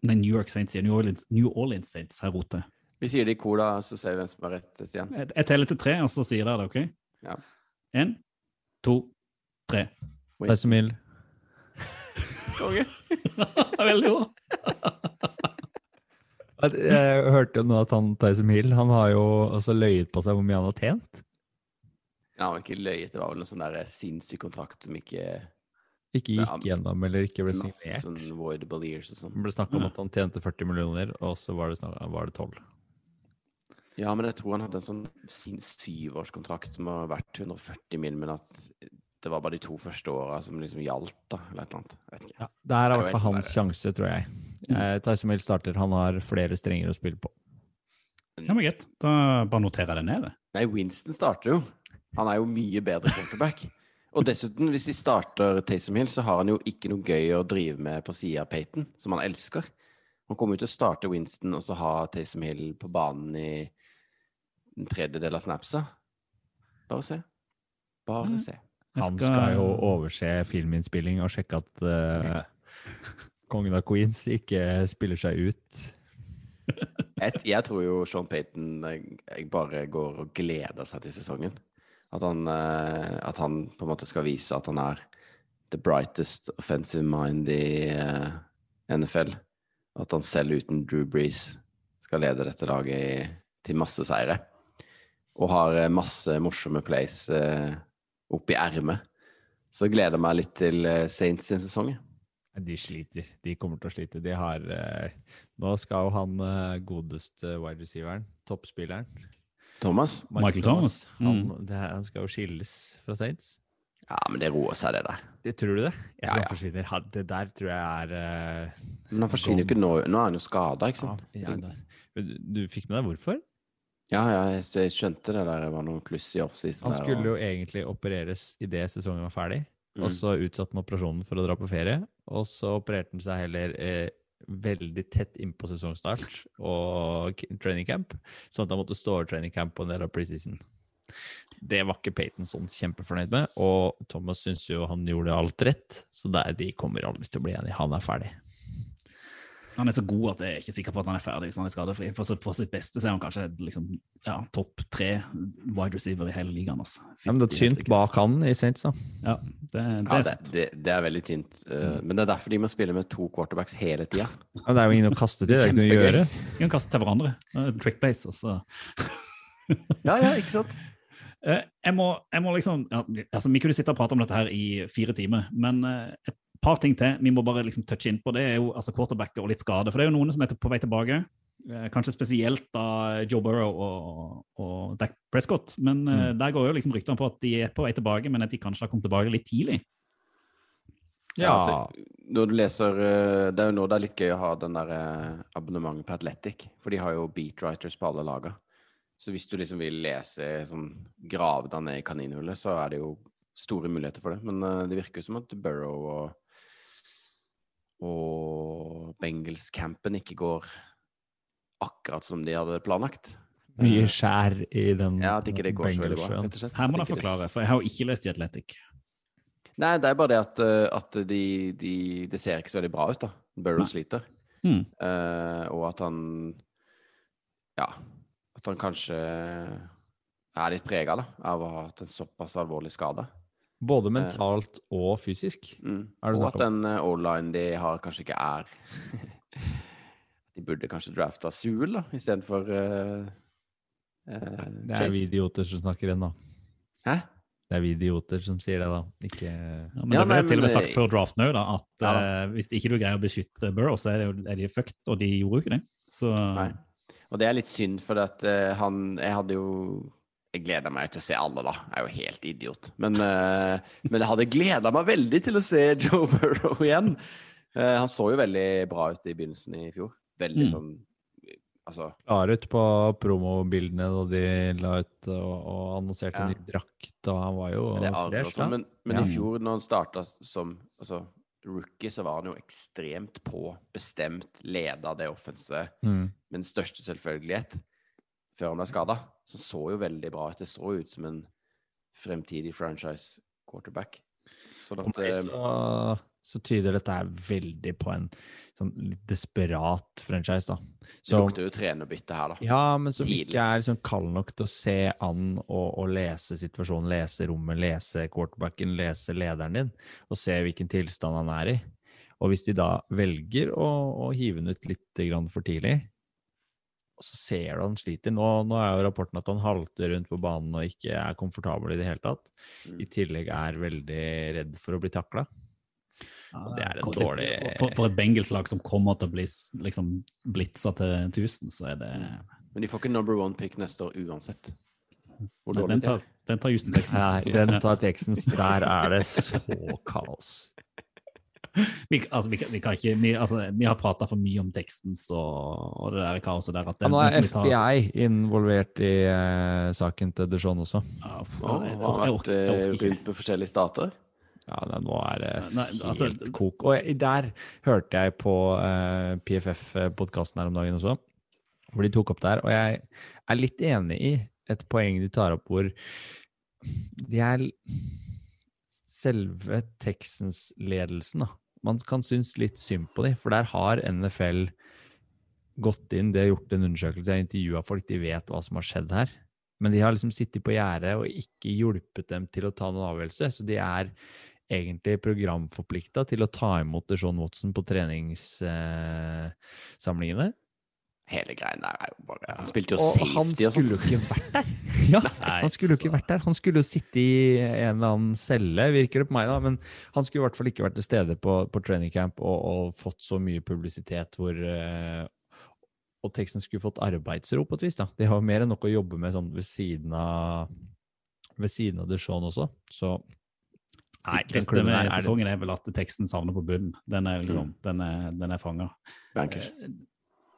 Nei, New York Saints, sier New Orleans, New Orleans Saints her ute. Vi sier det i kor, da, så ser vi hvem som har rett. Stian. Jeg, jeg teller til tre, og så sier dere det, OK? Ja. En, to, tre. Tyson Hill. Konge. Veldig bra. Jeg, hørte jo nå at han Tyson Hill han har jo også løyet på seg hvor mye han har tjent. Ja, han var ikke løyet. Det var vel noe sånn der sinnssyk kontrakt som ikke Ikke Ja, gikk gjennom eller ikke ble signert. sånn voidable years og sånn. Det ble snakk om at han tjente 40 millioner, og så var det, var det 12. Ja, men jeg tror han hadde en sånn sin syvårskontrakt som har vært 140 mill., men at det var bare de to første åra som liksom gjaldt, da, eller et eller annet. Ja, det her er i er hvert fall hans sjanse, tror jeg. Eh, Tyson Hill starter, han har flere strenger å spille på. Ja, men greit. Da bare noterer jeg det ned. Nei, Winston starter jo. Han er jo mye bedre quarterback. Og dessuten, hvis de starter Taysom Hill, så har han jo ikke noe gøy å drive med på sida av Payton, som han elsker. Han kommer jo til å starte Winston og så ha Taysom Hill på banen i en tredjedel av snapsa. Bare se. Bare se. Han skal jo overse filminnspilling og sjekke at eh, kongen av Queens ikke spiller seg ut. Jeg, jeg tror jo Sean Payton eh, bare går og gleder seg til sesongen. At han, eh, at han på en måte skal vise at han er the brightest offensive mind i eh, NFL. At han selv uten Drew Brees skal lede dette laget til masse seire. Og har masse morsomme plays eh, opp i ermet. Så gleder jeg meg litt til Saints sin sesong. De sliter. De kommer til å slite. De har eh, Nå skal jo han eh, godeste wide receiveren, toppspilleren Thomas? Michael Thomas. Han, Mm. det, han skal jo skilles fra Saints. Ja, men det roer seg, det der. Det tror du det? Jeg tror ja. han forsvinner. Det der tror jeg er eh, Men han forsvinner jo ikke nå. Nå er han jo skada, ikke sant? ja, det- Men du, du fikk med deg hvorfor? Ja, ja, jeg, skjønte det der var noen kluss i offseason. Han der, skulle og- jo egentlig opereres idet sesongen var ferdig. Mm. Og så utsatte han operasjonen for å dra på ferie. Og så opererte han seg heller eh, veldig tett innpå sesongstart og training camp, sånn at han måtte stå over training camp på en del av preseason. Det var ikke Peyton sånn kjempefornøyd med, og Thomas syns jo han gjorde alt rett, så der, de kommer aldri til å bli enige. Han er ferdig. Han er så god at jeg er ikke sikker på at han er ferdig hvis han er skadefri. For, så- for sitt beste så er han kanskje liksom, ja, topp tre wide receiver i hele ligaen. Altså. Ja, men det er tynt bak han i Saints, da. Ja, det, det Ja, er det, det, det er veldig tynt. Uh, Men det er derfor de må spille med to quarterbacks hele tida. Ja, det er jo ingen å kaste til, det er ikke noe å gjøre. De kan kaste til hverandre. Eh, Trick base, altså. Ja, ja, ikke sant? Eh, jeg, må, jeg må liksom ja, altså, Vi kunne sitte og prate om dette her i fire timer, men eh, et par ting til vi må bare liksom touche innpå. Det er jo altså quarterbacker og litt skade. For det er jo noen som er på vei tilbake. Eh, kanskje spesielt da Joe Burrow og, og Dak Prescott. Men mm. der går jo liksom ryktene på at de er på vei tilbake, men at de kanskje har kommet tilbake litt tidlig. Ja, altså, når du leser eh, Det er jo nå det er litt gøy å ha den der eh, abonnementet på Athletic, for de har jo beatwriters på alle laga. Så hvis du liksom vil lese sånn grave deg ned i kaninhullet, så er det jo store muligheter for det. Men eh, det virker jo som at Burrow og og Bengals-campen ikke går akkurat som de hadde planlagt. Mye Eh, skjær i den Ja, at ikke det går så veldig bra, rett og slett. Her må det- forklare, for jeg har jo ikke lest i Athletic. Nei, det er bare det at, at det de, de, det ser ikke så veldig bra ut, da. Burrow Nei. sliter. Mm. Uh, og at han Ja, at han kanskje er litt prega av å ha hatt en såpass alvorlig skade. Både mentalt og fysisk. Mm. Og at den uh, O-line de har, kanskje ikke er De burde kanskje drafta Suel da, istedenfor uh, uh, Det er vi idioter som snakker inn da. Hæ? Det er vi idioter som sier det, da. Ikke Ja, men Ja, det ble jo til og med sagt eh, før draften òg, at Ja eh, hvis ikke du greier å beskytte Burrow, så er, det er de fucked, og de gjorde jo ikke det. Så Nei. Og det er litt synd, for at uh, han Jeg hadde jo Jeg gleder meg til å se alle, da. Jeg er jo helt idiot. Men, uh, men jeg hadde gleda meg veldig til å se Joe Burrow igjen. Uh, han så jo veldig bra ut i begynnelsen i fjor. Veldig Mm. sånn Altså klar ut på promobildene da de la ut og, og annonserte Ja. ny drakt, og han var jo fresh, sånn. da. Men, men Ja. i fjor, når han starta som altså, rookie, så var han jo ekstremt på, bestemt, leda det offense Mm. med den største selvfølgelighet før han ble skada. Så så jo veldig bra ut. Det så ut som en fremtidig franchise quarterback. Så For at, eh, så, så tyder dette her veldig på en sånn litt desperat franchise, da. det lukter jo trenerbytte her, da. ja, men som Tidlig. ikke er liksom kald nok til å se an og, og lese situasjonen, lese rommet, lese quarterbacken, lese lederen din, og se hvilken tilstand han er i. Og hvis de da velger å, å hive den ut litt grann for tidlig, og så ser du han sliter. Nå, nå er jo rapporten at han halter rundt på banen og ikke er komfortabel i det hele tatt. Mm. I tillegg er veldig redd for å bli takla. ja, det er en dårlig- For, for et Bengals-lag som kommer til å bli liksom, blitsa til 1000, så er det Men de får ikke number one pick neste år uansett. Hvor Nei, dårlig Den det tar, er. den tar Houston Texans. Nei, den tar Texans. Der er det så kaos. Vi, altså, vi, kan- vi, kan ikke, vi, altså, vi har prata for mye om teksten og, og det der kaoset der. At Ja, nå er FBI tar... Involvert i eh, saken til Deshaun også. Ja, Å, jeg, jeg, vært orker- jeg eh, orker ikke. rundt på forskjellige stater? Ja, nei, nå er det Nei, altså, helt kok. Og jeg- der hørte jeg på uh, PFF-podkasten her om dagen også, hvor de tok opp der. Og jeg er litt enig i et poeng de tar opp hvor de er Selve Texans-ledelsen, da. Man kan synes litt synd på dem, for der har NFL gått inn, de har gjort en undersøkelse, de har intervjua folk, de vet hva som har skjedd her. Men de har liksom sittet på gjerdet og ikke hjulpet dem til å ta noen avgjørelse. Så de er egentlig programforplikta til å ta imot Deshaun Watson på treningssamlingene. Hele greien der er jo bare Han spilte jo Og safety han og sånn. skulle jo ikke vært der. Ja, han skulle jo ikke vært der. Han skulle jo sitte i en eller annen celle, virker det på meg, da. Men han skulle i hvert fall ikke vært til stede på, på training camp og, og fått så mye publisitet hvor uh, Og teksten skulle fått arbeidsro på et vis, da. De har jo mer enn nok å jobbe med sånn ved siden av ved siden av Deshaun også, så Nei, der med er sesongen er vel at teksten savner på bunnen. Den er Mm. liksom, den er, den er fanga.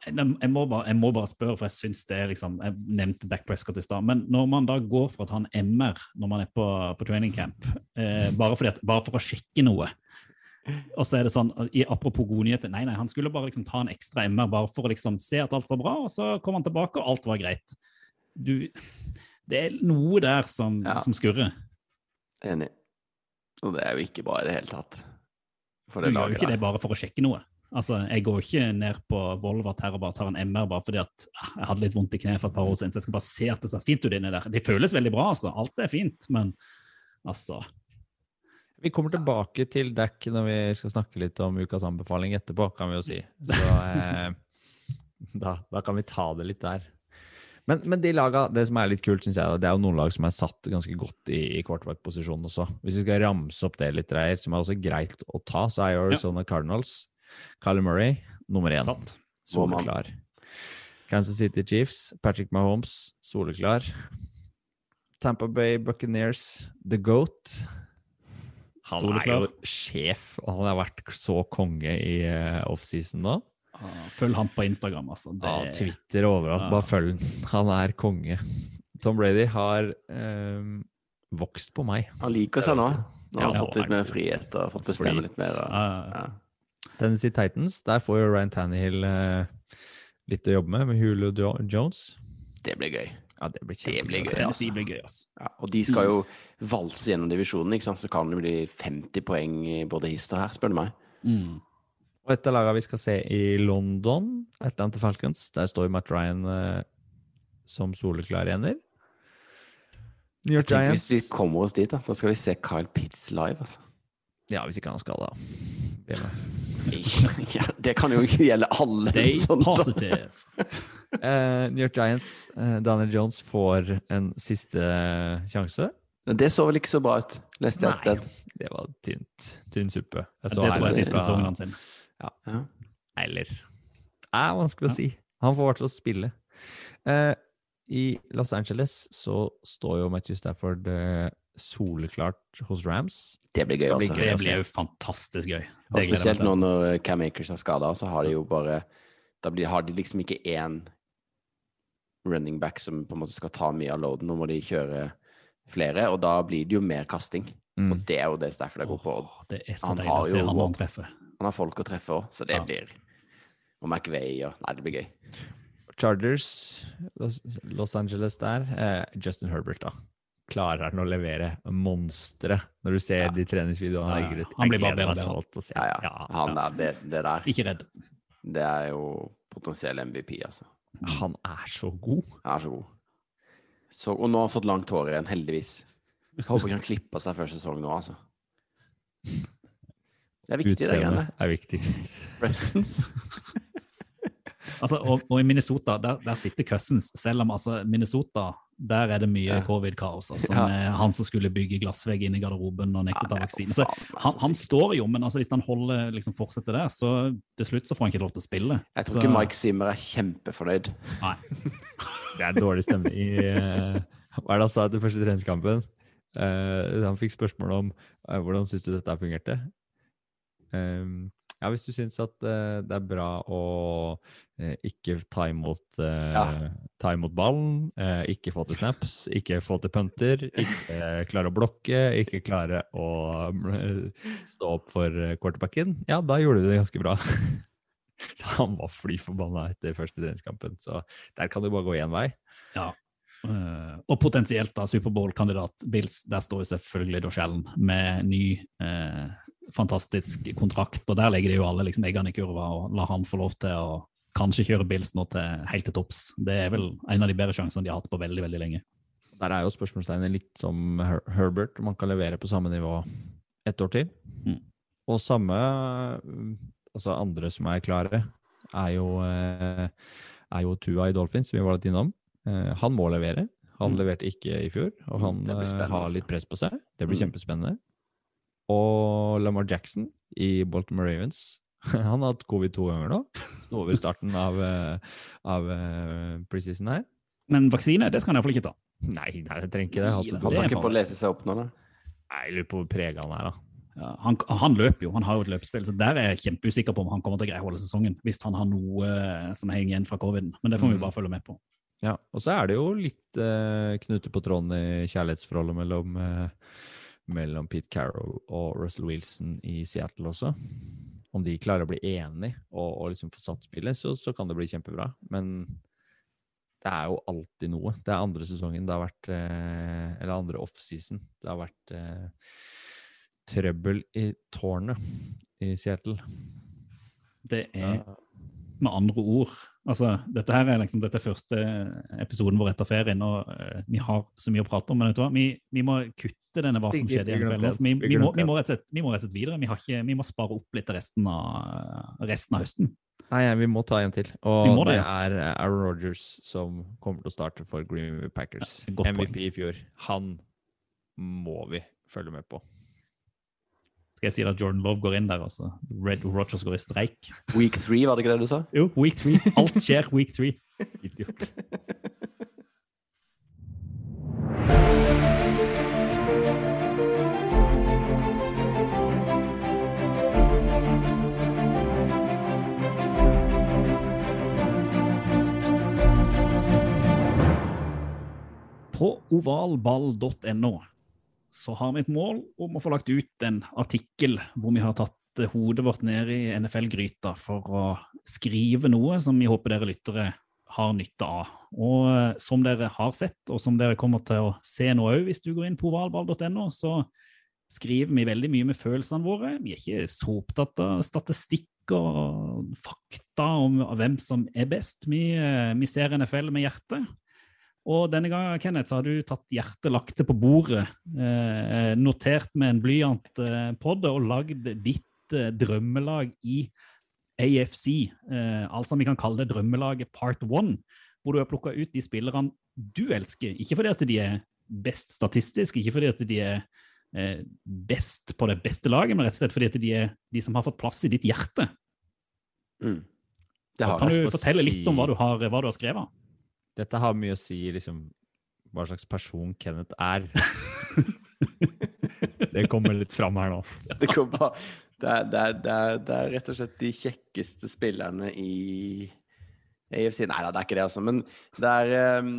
Jeg, må bare, jeg må bare spørre, for jeg syns det er liksom Jeg nevnte Dac Prescott i stad, men når man da går for å ta en MR når man er på, på training camp, eh, bare, at, bare for å sjekke noe og så er det sånn, i, Apropos gode nyheter, nei, nei, han skulle bare liksom ta en ekstra MR bare for å liksom se at alt var bra, og så kom han tilbake, og alt var greit. Du, det er noe der som, Ja. som skurrer. Enig. Og det er jo ikke bra i det hele tatt. Du gjør jo ikke det bare for å sjekke noe. Altså, Jeg går ikke ned på Volvat her og bare tar en MR bare fordi at ah, jeg hadde litt vondt i kneet for et par år siden, så jeg skal bare se at det ser fint ut inni der. Det føles veldig bra, altså. Alt er fint, men altså Vi kommer tilbake til dekk når vi skal snakke litt om ukas anbefaling etterpå, kan vi jo si. Så eh, da, da kan vi ta det litt der. Men, men de laga, det som er litt kult, synes jeg, det er jo noen lag som er satt ganske godt i, i quarterback-posisjonen også. Hvis vi skal ramse opp det litt, der, som er også greit å ta, så er jo Arizona Cardinals, Kyler Murray, nummer én. Sant. Soleklar. Kansas City Chiefs, Patrick Mahomes, soleklar. Tampa Bay Buccaneers, The Goat. Han Soleklar. er jo sjef, og han har vært så konge i uh, offseason nå. Ah, Følg han på Instagram, altså. Det, Ja, Twitter overalt, bare følg han. Han er konge. Tom Brady har eh, vokst på meg. Han liker seg nå. Nå har han Ja, fått litt mer frihet og fått bestemme litt mer. Og, ja. Tennessee Titans, der får jo Ryan Tannehill eh, litt å jobbe med, med Hulu Jones. Det blir gøy. Ja, det blir Det blir gøy, altså. det blir gøy, altså. Ja, og de skal jo valse gjennom divisjonen, ikke sant? så kan det bli 50 poeng i både hist og her, spør du meg. Mm. Og et av lagene vi skal se i London, Atlanta Falcons, der står jo Matt Ryan eh, som soleklar ener. New York Giants hvis vi kommer oss dit, da. Da skal vi se Kyle Pitts live, altså. Ja, hvis ikke han skal, da. Det, altså. ja, det kan jo ikke gjelde alle. Stay sånn, positive. uh, New York Giants, uh, Daniel Jones får en siste sjanse. Men det så vel ikke så bra ut, leste jeg et sted. det var tynt. Tynn suppe. Jeg Det tror jeg er siste sesongen hans. sin. Ja. Eller Det er vanskelig å si. Han får i hvert fall spille. Uh, I Los Angeles så står jo Matthew Stafford eh, soleklart hos Rams. Det blir gøy, altså. Det blir jo fantastisk gøy. Og Det spesielt nå når Cam Akers er skada, så har de jo bare Da blir, har de liksom ikke én running back som på en måte skal ta mye av loaden. Nå må de kjøre flere, og da blir det jo mer kasting. Mm. Og det er jo det Stafford er god på. Oh, det er så han deilig har å se jo han han treffer. Han har folk å treffe òg, så det Ja. blir Og McVay og Nei, det blir gøy. Chargers, Los, Los Angeles der. Eh, Justin Herbert, da. Klarer han å levere monstre når du ser Ja. de treningsvideoene han Ja, ja. Han blir bare bedre og se. Ja, ja. Han er det, det der, Ikke redd. det er jo potensiell MVP, altså. Han er så god. Han er så god. Så, og nå har han fått langt hår igjen, heldigvis. Jeg håper ikke han klipper seg før sesongen nå, altså. Det er viktig, det Utseendet er viktigst. Presence. Altså, og, og i Minnesota, der, der sitter Cousins. Selv om altså, Minnesota, der er det mye Ja. covid-kaos. Altså, Ja. Han som skulle bygge glassvegg inn i garderoben og nektet å ta vaksine. Så han, han står jo, men altså, hvis han holder, liksom, fortsetter der, så til slutt så får han ikke lov til å spille. Jeg tror Så- ikke Mike Zimmer er kjempefornøyd. Nei. Det er dårlig stemning i eh, Hva er det han sa etter første treningskampen? Uh, han fikk spørsmål om uh, hvordan syns du dette fungerte. Um, ja, hvis du syns at uh, det er bra å ikke ta imot, eh, Ja. ta imot ballen, eh, ikke få til snaps, ikke få til punter, ikke eh, klare å blokke, ikke klare å eh, stå opp for eh, quarterbacken, ja, da gjorde du det ganske bra. Så han var fly forbanna etter første treningskampen. Så der kan det bare gå én vei. Eh, og potensielt da Superbowl-kandidat Bills, der står jo selvfølgelig Josh Allen med ny uh, fantastisk kontrakt, og der legger de jo alle liksom eggene i kurva og lar han få lov til å kanskje kjøre Bills nå til helt til topps. Det er vel en av de bedre sjansene de har hatt på veldig, veldig lenge. Der er jo spørsmålstegnet litt som Her Herbert, om han kan levere på samme nivå ett år til. Mm. Og samme mm, Altså andre som er klare, er jo eh, er jo Tua i Dolphins, som vi var litt innom. Eh, han må levere. Han Mm. leverte ikke i fjor, og han eh, har altså. litt press på seg. Det blir Mm. kjempespennende. Og Lamar Jackson i Baltimore Ravens. Han har hatt covid to ganger nå. Sto over starten av, eh, av eh, preseason her. Men vaksine, det skal han iallfall ikke ta. Nei, nei, jeg trenger ikke det. han hatt han ikke på å lese seg opp nå, da? Nei, Jeg lurer på hvor prega han er, da. Ja, han, han løper jo, han har jo et løpespill, så der er jeg kjempeusikker på om han kommer til å greie å holde sesongen. Hvis han har noe eh, som henger igjen fra coviden. Men det får vi Mm. bare følge med på. Ja, Og så er det jo litt eh, knuter på tråden i kjærlighetsforholdet mellom, eh, mellom Pete Carroll og Russell Wilson i Seattle også. Om de klarer å bli enige og, og liksom få satt spillet, så, så kan det bli kjempebra. Men det er jo alltid noe. Det er andre sesongen det har vært eh, Eller andre offseason. Det har vært eh, trøbbel i tårnet i Seattle. Det er med andre ord altså, Dette her er liksom dette er første episoden vår etter ferien, og uh, vi har så mye å prate om. Men vet du hva? Vi, vi må kutte denne hva som skjedde i NFL. Vi. Vi må, vi, må rett og slett, vi må rett og slett videre. Vi, har ikke, vi må spare opp litt resten av, resten av høsten. Nei, vi må ta en til. Og det det, er Aaron Rodgers som kommer til å starte for Green Bay Packers. Ja, MVP MVP i fjor. Han må vi følge med på. Skal jeg si at Jordan Love går inn der, altså? Red Rogers går i streik? Week three, var det ikke det du sa? Jo, week three. Alt skjer week three. Idiot. På ovalball.no så har vi et mål om å få lagt ut en artikkel hvor vi har tatt eh, hodet vårt ned i NFL-gryta for å skrive noe som vi håper dere lyttere har nytte av. Og eh, som dere har sett, og som dere kommer til å se nå òg hvis du går inn på ovalball.no, så skriver vi veldig mye med følelsene våre. Vi er ikke så opptatt av statistikk og fakta om hvem som er best. Vi, eh, vi ser NFL med hjertet. Og denne gangen, Kenneth, så har du tatt hjertet, lagt det på bordet, eh, notert med en blyant eh, på det og lagd ditt eh, drømmelag i AFC. Eh, altså vi kan kalle det drømmelaget part one, hvor du har plukka ut de spillerne du elsker. Ikke fordi at de er best statistisk, ikke fordi at de er eh, best på det beste laget, men rett og slett fordi at de er de som har fått plass i ditt hjerte. Mm. Kan du fortelle litt om hva du har, hva du har skrevet? Dette har mye å si liksom, hva slags person Kenneth er. det kommer litt fram her nå. Det, kommer, det, er, det, er, det, er, det er rett og slett de kjekkeste spillerne i AFC. Nei da, det er ikke det, altså. Men det er ehm,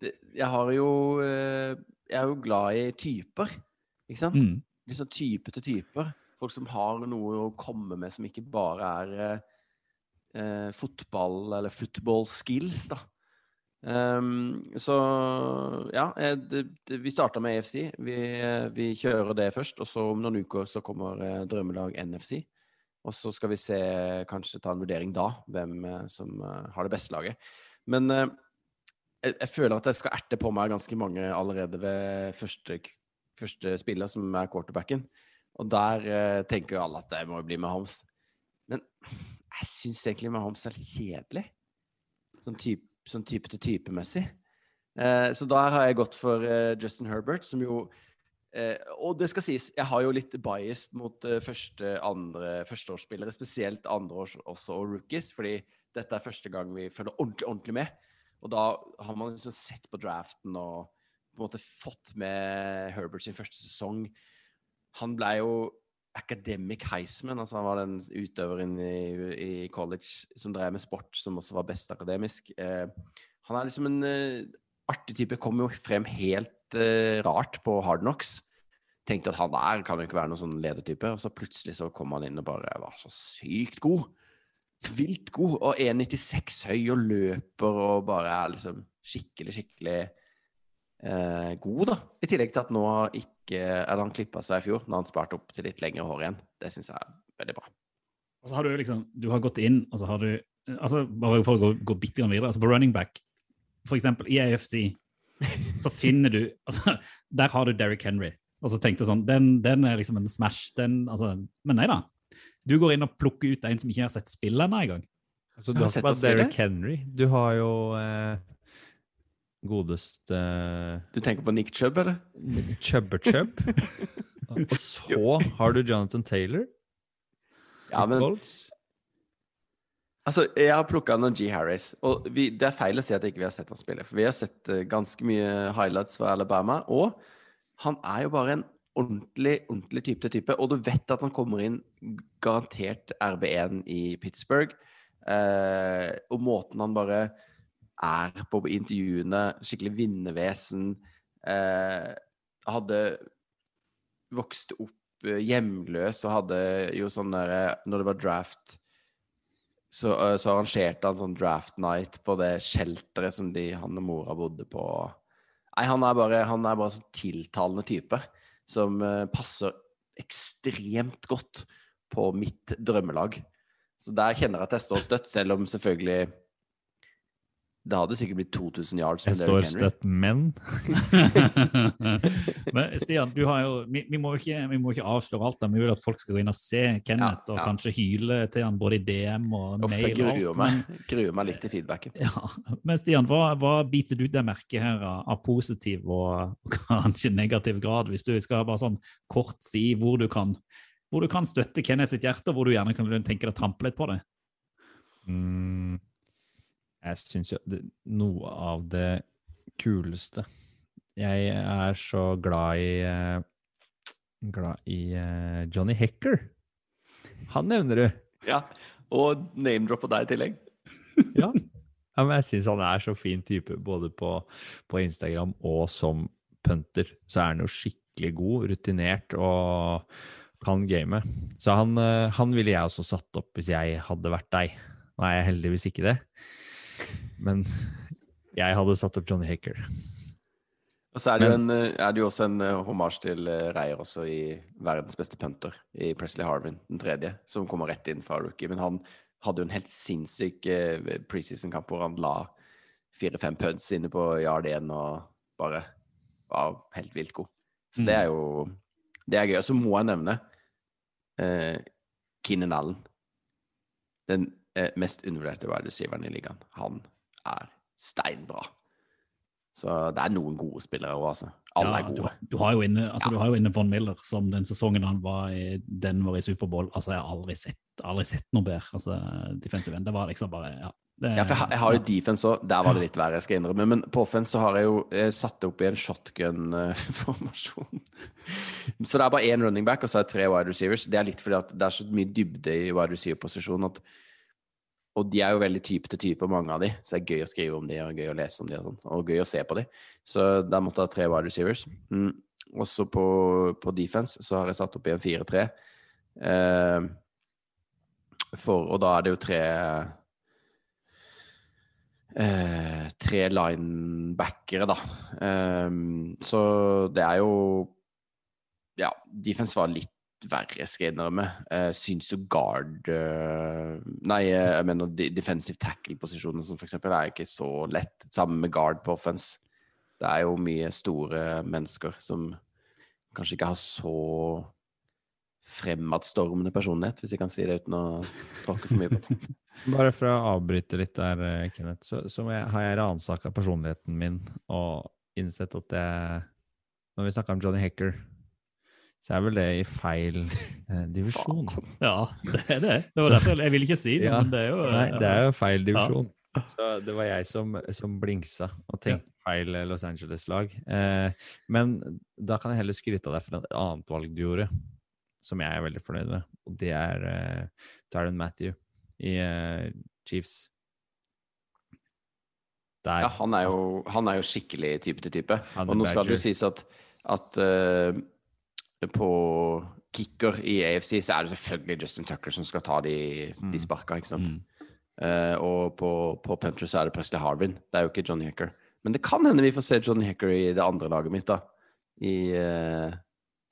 det, Jeg har jo eh, Jeg er jo glad i typer, ikke sant? Mm. Liksom type til typer. Folk som har noe å komme med som ikke bare er eh, eh, fotball eller football skills, da. Ehm, så ja, eh, det, det, vi starta med AFC. Vi, eh, vi kjører det først, og så om noen uker så kommer eh, drømmelag NFC. Og så skal vi se, kanskje ta en vurdering da, hvem som har det beste laget. Men jeg, jeg føler at jeg skal erte på meg ganske mange allerede ved første, første spiller, som er quarterbacken. Og der tenker jo alle at det må bli Mahomes. Men jeg syns egentlig med Mahomes er kjedelig. Sånn type, sånn type til type-messig. Eh, så der har jeg gått for eh, Justin Herbert, som jo eh, Og det skal sies, jeg har jo litt biased mot eh, første, andre, førsteårsspillere, spesielt andreårs også, og rookies, fordi dette er første gang vi følger ordentlig, ordentlig med. Og da har man liksom sett på draften og på en måte fått med Herbert sin første sesong. Han ble jo academic Heisman, altså han var den utøveren i, i college som drev med sport, som også var best akademisk. Eh, han er liksom en eh, artig type, kom jo frem helt eh, rart på Hard Knocks. Tenkte at han der kan jo ikke være noen sånn ledertype, og så plutselig så kom han inn og bare var så sykt god. Vilt god, og 1,96 høy og løper og bare er liksom skikkelig, skikkelig eh, god, da. I tillegg til at nå ikke Eller han klippa seg i fjor, når han sparte opp til litt lengre hår igjen. Det syns jeg er veldig bra. Og så har du liksom, du har gått inn, og så har du altså Bare for å gå, gå bitte grann videre. altså På running back, for eksempel i AFC, så finner du altså Der har du Derrick Henry. Og så tenkte jeg sånn Den, den er liksom en smash. Den, altså, men nei da. Du går inn og plukker ut en som ikke har sett spillet ennå engang. Så du har har sett ikke bare. Derrick Henry. Du har jo eh, godeste Du tenker på Nick Chubb, eller? Chubber Chubb. Og så har du Jonathan Taylor. Ja, men Bolts. Altså, jeg har plukka G. Harris, og vi, det er feil å si at ikke vi har sett han spille. For vi har sett eh, ganske mye highlights fra Alabama, og han er jo bare en ordentlig, ordentlig type til type. Og du vet at han kommer inn garantert RB1 i Pittsburgh. Eh, og måten han bare er på intervjuene, skikkelig vinnervesen. Eh, hadde vokst opp eh, hjemløs og hadde jo sånn derre Når det var draft så, øh, så arrangerte han sånn draft night på det shelteret som de, han og mora bodde på. Nei, han er bare, han er bare sånn tiltalende type som øh, passer ekstremt godt på mitt drømmelag. Så der kjenner jeg at jeg står støtt, selv om selvfølgelig det hadde sikkert blitt 2000 yards Jeg står støtt, men Men Stian, du har jo, vi, vi, må ikke, vi må ikke avsløre alt. da. Vi vil at folk skal gå inn og se Kenneth Ja, og kanskje hyle til han både i DM og mail. og gruer alt, meg, men, gruer meg litt i feedbacken. ja. men Stian, hva, hva biter du deg merke her av, av positiv og, og kanskje negativ grad, hvis du skal bare sånn kort si hvor du kan hvor du kan støtte Kenneth sitt hjerte, og hvor du gjerne kan tenke deg å trampe litt på det? mm, Jeg syns jo det, noe av det kuleste Jeg er så glad i eh, Glad i eh, Johnny Hecker. Han nevner du. Ja, og name-drop på deg i tillegg. Ja. ja men jeg syns han er så fin type, både på, på Instagram og som punter. Så er han jo skikkelig god, rutinert og kan game. Så han, eh, han ville jeg også satt opp hvis jeg hadde vært deg. Nå er jeg heldigvis ikke det, men jeg hadde satt opp Johnny Hacker. Og så er det, jo en, eh, er det jo også en uh, hommage til uh, Reier også i verdens beste punter, i Presley Harvin, den tredje, som kommer rett inn fra rookie. Men han hadde jo en helt sinnssyk uh, preseason-kamp hvor han la fire-fem punts inne på yard 1 og bare var helt vilt god. Så det er jo Det er gøy. Og så må jeg nevne uh, Keenan Allen. Den eh, mest undervurderte wide receiveren i ligaen. Han er steinbra. Så det er noen gode spillere òg, altså. Alle Ja, er gode. Du, du, har jo inne, altså, Ja. du har jo inne Von Miller, som den sesongen han var i Denver i Superbowl. Altså, jeg har aldri sett, aldri sett noe bedre. Altså, defensive end. Det var liksom bare Ja. Det, Ja, for jeg, har- jeg har jo defense òg. Der var det litt verre, jeg skal innrømme. Men på offense så har jeg jo eh, satt det opp i en shotgun-formasjon. så det er bare én running back, og så er det tre wide receivers. Det er litt fordi at det er så mye dybde i wide receiver-posisjonen at Og de er jo veldig type til type, mange av de, så det er gøy å skrive om de, og gøy å lese om de, og sånn, og gøy å se på de. Så da måtte jeg ha tre wide receivers. Mm. Også på, på defense så har jeg satt opp i en 4-3. Eh, for, og da er det jo tre eh, tre linebackere, da. Eh, så det er jo Ja, defense var litt verre, skal jeg innrømme. Uh, syns jo guard uh, Nei, eh, jeg mener defensive tackle-posisjoner, som eksempel, er ikke så lett. Sammen med guard på offense. Det er jo mye store mennesker som kanskje ikke har så fremadstormende personlighet, hvis jeg kan si det uten å tråkke for mye på det. Bare for å avbryte litt der, Kenneth, så, så har jeg ransaka personligheten min og innsett at jeg Når vi snakker om Johnny Hacker, så er vel det i feil eh, divisjon. Ja, det er det. Det var derfor jeg ville ikke si det, Ja. men det er jo Nei, det er jo feil divisjon. Så det var jeg som, som blingsa og tenkte feil eh, Los Angeles-lag. Eh, men da kan jeg heller skryte av deg for et annet valg du gjorde, som jeg er veldig fornøyd med. Og det er eh, Tyron Matthew i eh, Chiefs. Der. Ja, han er jo, han er jo skikkelig type til type. Er Og nå skal det jo sies at, at eh, på kicker i AFC så er det selvfølgelig Justin Tucker som skal ta de, de Mm. sparka, ikke sant. Mm. Uh, og på, på punter så er det Presley Harvin. Det er jo ikke Johnny Hacker. Men det kan hende vi får se Johnny Hacker i det andre laget mitt, da. I uh,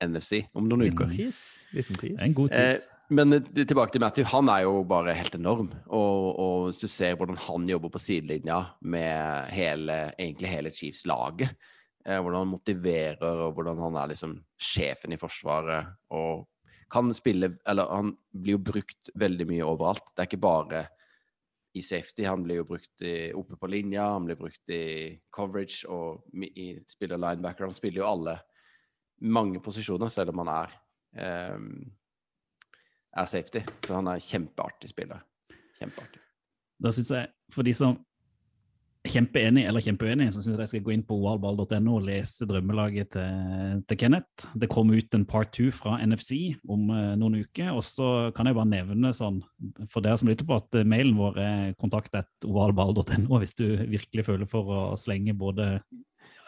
NFC om noen Liten uker. tis. Liten tis. En god tis. tids. men eh, tilbake til Matthew. Han er jo bare helt enorm. Og, og hvis du ser hvordan han jobber på sidelinja med hele, egentlig hele Chiefs-laget, eh, hvordan han motiverer, og hvordan han er liksom sjefen i Forsvaret, og kan spille Eller han blir jo brukt veldig mye overalt. Det er ikke bare i safety. Han blir jo brukt i, oppe på linja, han blir brukt i coverage og i, spiller linebacker. Han spiller jo alle mange posisjoner, selv om han er ehm, er safety. Så han er kjempeartig spiller. Kjempeartig. Da synes jeg, For de som kjempeenig eller kjempeuenig, så syns jeg jeg skal gå inn på ovalball.no og lese drømmelaget til, til Kenneth. Det kom ut en part two fra NFC om eh, noen uker. Og så kan jeg bare nevne sånn, for dere som lytter på, at eh, mailen vår er kontakt.ovalball.no hvis du virkelig føler for å slenge både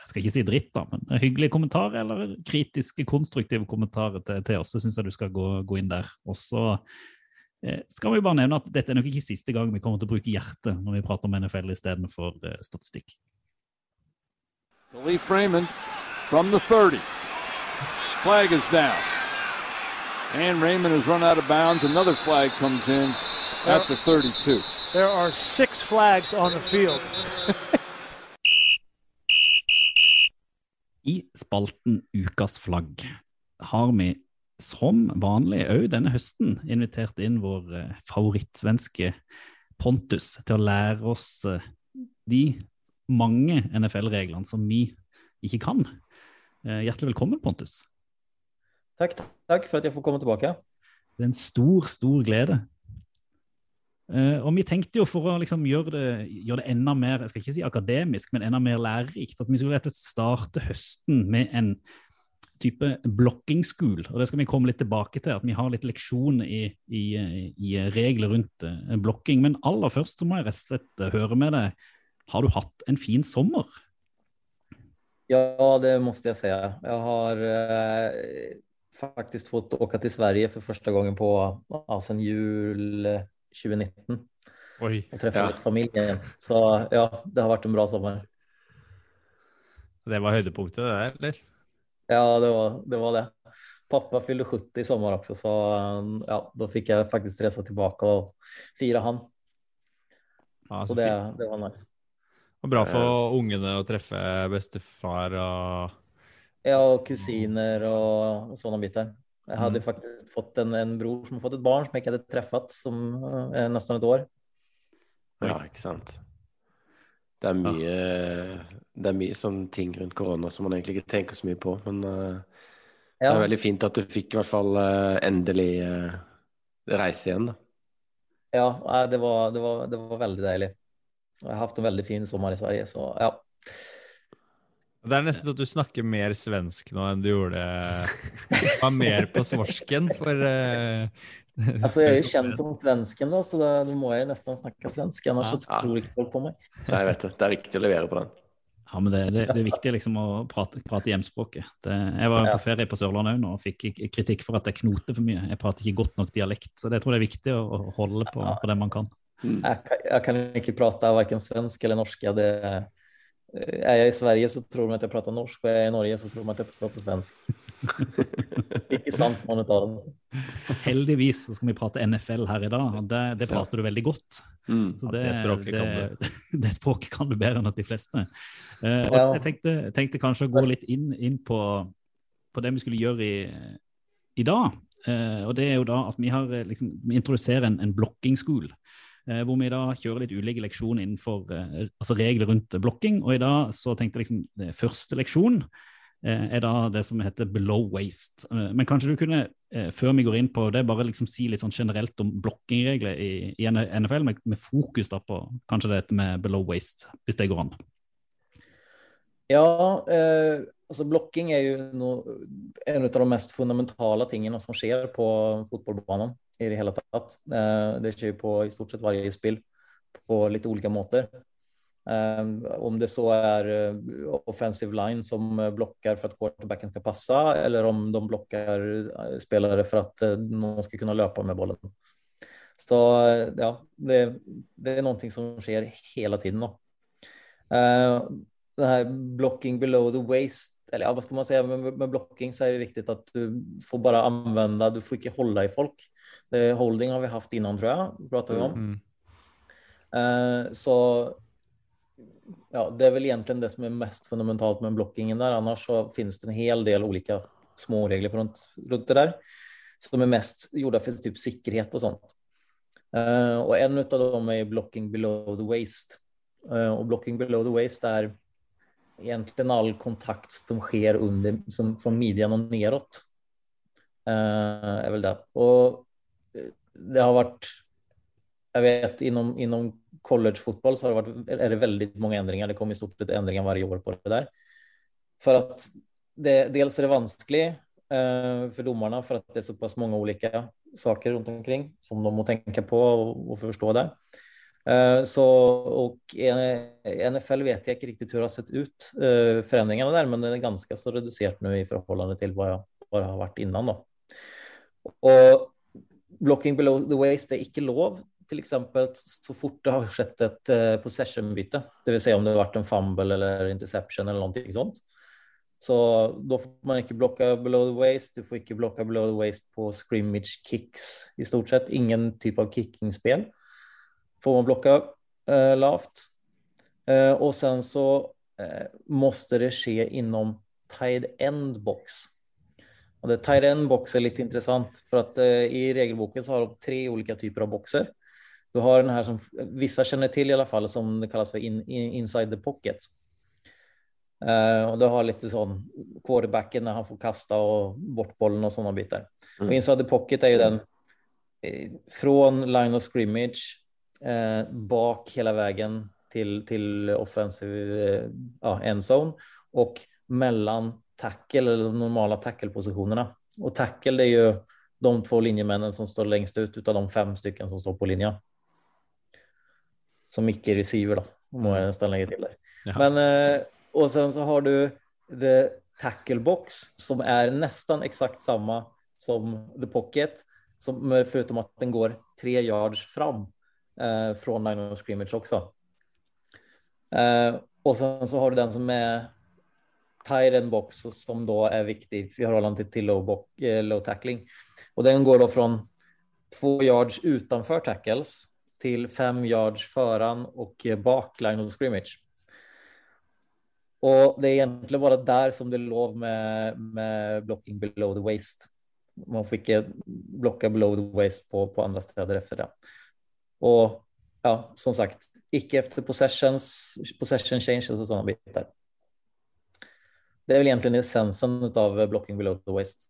jeg skal ikke si dritt, da, men hyggelige kommentarer eller kritiske, konstruktive kommentarer til, til oss, så syns jeg du skal gå, gå inn der. Og skal vi bare nevne at dette er nok ikke siste gang vi kommer til å bruke hjertet når vi prater om NFL istedenfor eh, statistikk. Khalif Raymond from the 30. Flag is down. And Raymond has run out of bounds. Another flag comes in at the 32. There are six flags on the field. I spalten Ukas flagg har vi som vanlig òg denne høsten invitert inn vår eh, favorittsvenske Pontus til å lære oss eh, de mange NFL-reglene som vi ikke kan. Eh, Hjertelig velkommen, Pontus. Takk, takk for at jeg får komme tilbake. Det er en stor, stor glede. Uh, og vi tenkte jo for å liksom gjøre, det, gjøre det enda mer jeg skal ikke si akademisk, men enda mer lærerikt, at vi skulle rett starte høsten med en type blocking school. Og det skal vi komme litt tilbake til, at vi har litt leksjon i, i, i regler rundt eh, blokking. Men aller først så må jeg rett og slett eh, høre med deg. Har du hatt en fin sommer? Ja, det måste jeg si. Jeg har eh, faktisk fått åka til Sverige for første gangen på ja, sen jul eh, 2019 Oi. og treffe Ja. familien. Så ja, det har vært en bra sommer. Det var høydepunktet, det der, eller? Ja, det var det. Var det. Pappa fyllde 70 i sommer også, så eh, ja, da fikk jeg faktisk resa tilbake og fire han. Ja, Så så det, det var nice. Og bra for ungene å treffe bestefar og Ja, og kusiner og sånne biter. Jeg hadde Mm. faktisk fått en, en bror som har fått et barn som jeg ikke hadde truffet som eh, nesten et år. Ja, ikke sant. Det er mye, det er mye sånn ting rundt korona som man egentlig ikke tenker så mye på. Men eh, det er veldig fint at du fikk i hvert fall uh, endelig uh, reise igjen, da. ja det, var, det, var, det var veldig deilig. Jeg har haft en veldig fin sommer i Sverige, så ja. Det er nesten sånn at du snakker mer svensk nå enn du gjorde Var mer på svorsken, for eh, jeg er jo kjent som svensken da, så da, då må jeg nesten snakke svensk. Ellers Ja. så tror ikke folk på meg. Nei, jeg vet det. Det er viktig å levere på den. Ja, men det, det, det er viktig liksom å prate, prate hjemspråket. Det, jeg var Ja. på ferie på Sørlandet òg nå og fikk kritikk for at jeg knoter for mye. Jeg prater ikke godt nok dialekt, så det tror jeg er viktig å, å holde på, på det man kan. Jeg, kan- jeg, kan ikke prate verken svensk eller norska. Det, eh, jeg i Sverige så tror de at jeg prater norsk og er jeg i Norge så tror de at jeg prater svensk. Ikke sant, monetaren. Heldigvis så skal vi prate NFL her i dag, og det, det prater du veldig godt. Mm. Så det, det språket kan det, det språket kan du bedre enn at de fleste. Uh, Ja. Jeg tenkte, tenkte kanskje å gå litt inn, inn på, på det vi skulle gjøre i, i dag. Uh, og det er jo da at vi har eh, liksom, vi introduserer en, en blokking-school. Eh, hvor vi da kjører litt ulike leksjoner innenfor eh, altså regler rundt blokking. Og i dag så tenkte jeg liksom det første leksjon eh, er da det som heter below waste. Men kanskje du kunne, før vi går inn på det, bare liksom si litt sånn generelt om blokkingregler i, i NFL, med, med fokus da på kanskje dette med below waste, hvis det går an. Ja, eh, altså blokking er jo nog en av de mest fundamentale tingene som skjer på fotbollbanan i det hele tatt. Eh, det skjer på i stort sett varje spill på lite olika måter. Eh, om det så är eh, offensive line som blokker for at quarterbacken skal passe, eller om de blokker spillere for at noen skal kunne løpe med bollen. Så ja, det, det er noe som skjer hele tiden. nå. Det her blocking below the waist, eller ja, hva skal man si, med, med blocking så er det viktig at du får bare använda, du får ikke holde i folk. Det, holding har vi haft innan tror jag, pratar vi om. mm. Uh, så ja, det är väl egentligen det som är mest fundamentalt med blockingen där. Annars så finns det en hel del olika småregler på runt, runt det där som är mest gjorda för typ säkerhet och sånt. Uh, og en av dem er blocking below the waist. Uh, og blocking below the waist er egentlig all kontakt som skjer under, som, fra midjan og nedåt. Uh, er vel det. Og det har vært Jeg vet innom, innom collegefotball så har det vært, er det veldig mange endringer. Det kommer i stort sett endringer hver år på det der. For at det, dels er det vanskelig eh, for dommerne for at det er såpass mange ulike saker rundt omkring som de må tenke på og, og forstå det. Uh, så, og NFL vet jeg ikke riktig hvordan har sett ut, uh, forandringene der, men det er ganske så redusert nå i forhold til hva, hva det har vært innan. Da. Og blocking below the waist er ikke lov f.eks. så fort det har skjedd et uh, possession-bytte, det Si om det har vært en fumble eller interception eller noe sånt. Så da får man ikke blocka below the waist, du får ikke blocka below the waist på scrimmage kicks i stort sett. Ingen typ av kickingspel får man blocka uh, lavt. Uh, og sen så uh, måste det tight end box. Och det tight boks er litt interessant, intressant at att eh, i regelboken så har de tre olika typer av boxer. Du har den her som vissa kjenner til, i alle fall som det kallas for in, in, inside the pocket. Uh, og du har litt sånn quarterbacken når han får kasta og bort bollen og sånne biter Mm. Og inside the pocket er jo den eh, från line of scrimmage eh, bak hela vägen til, til offensive eh, ja, endzone og mellan tackle eller de normala tacklepositionerna. Och tackle det är ju de två linjemännen som står längst ut av de fem stycken som står på linjen som icke-receiver då, om jeg nesten lägger til det. Ja. Men, och og sen så har du the tackle box, som er nesten eksakt samme som the pocket, som, förutom at den går tre yards fram eh, från line of scrimmage også. Eh, og sen så har du den som er tight end box, som da er viktig i forhold til, low, box, eh, low tackling. Og den går da fra två yards utenfor tackles til fem yards foran og bak line of scrimmage. Og det er egentlig bare der som det er lov med, med blocking below the waist. Man får ikke blocka below the waist på, på andre steder efter det. Og ja, som sagt, ikke efter possessions, possession changes og sånne bitar. Det er vel egentlig essensen av blocking below the waist.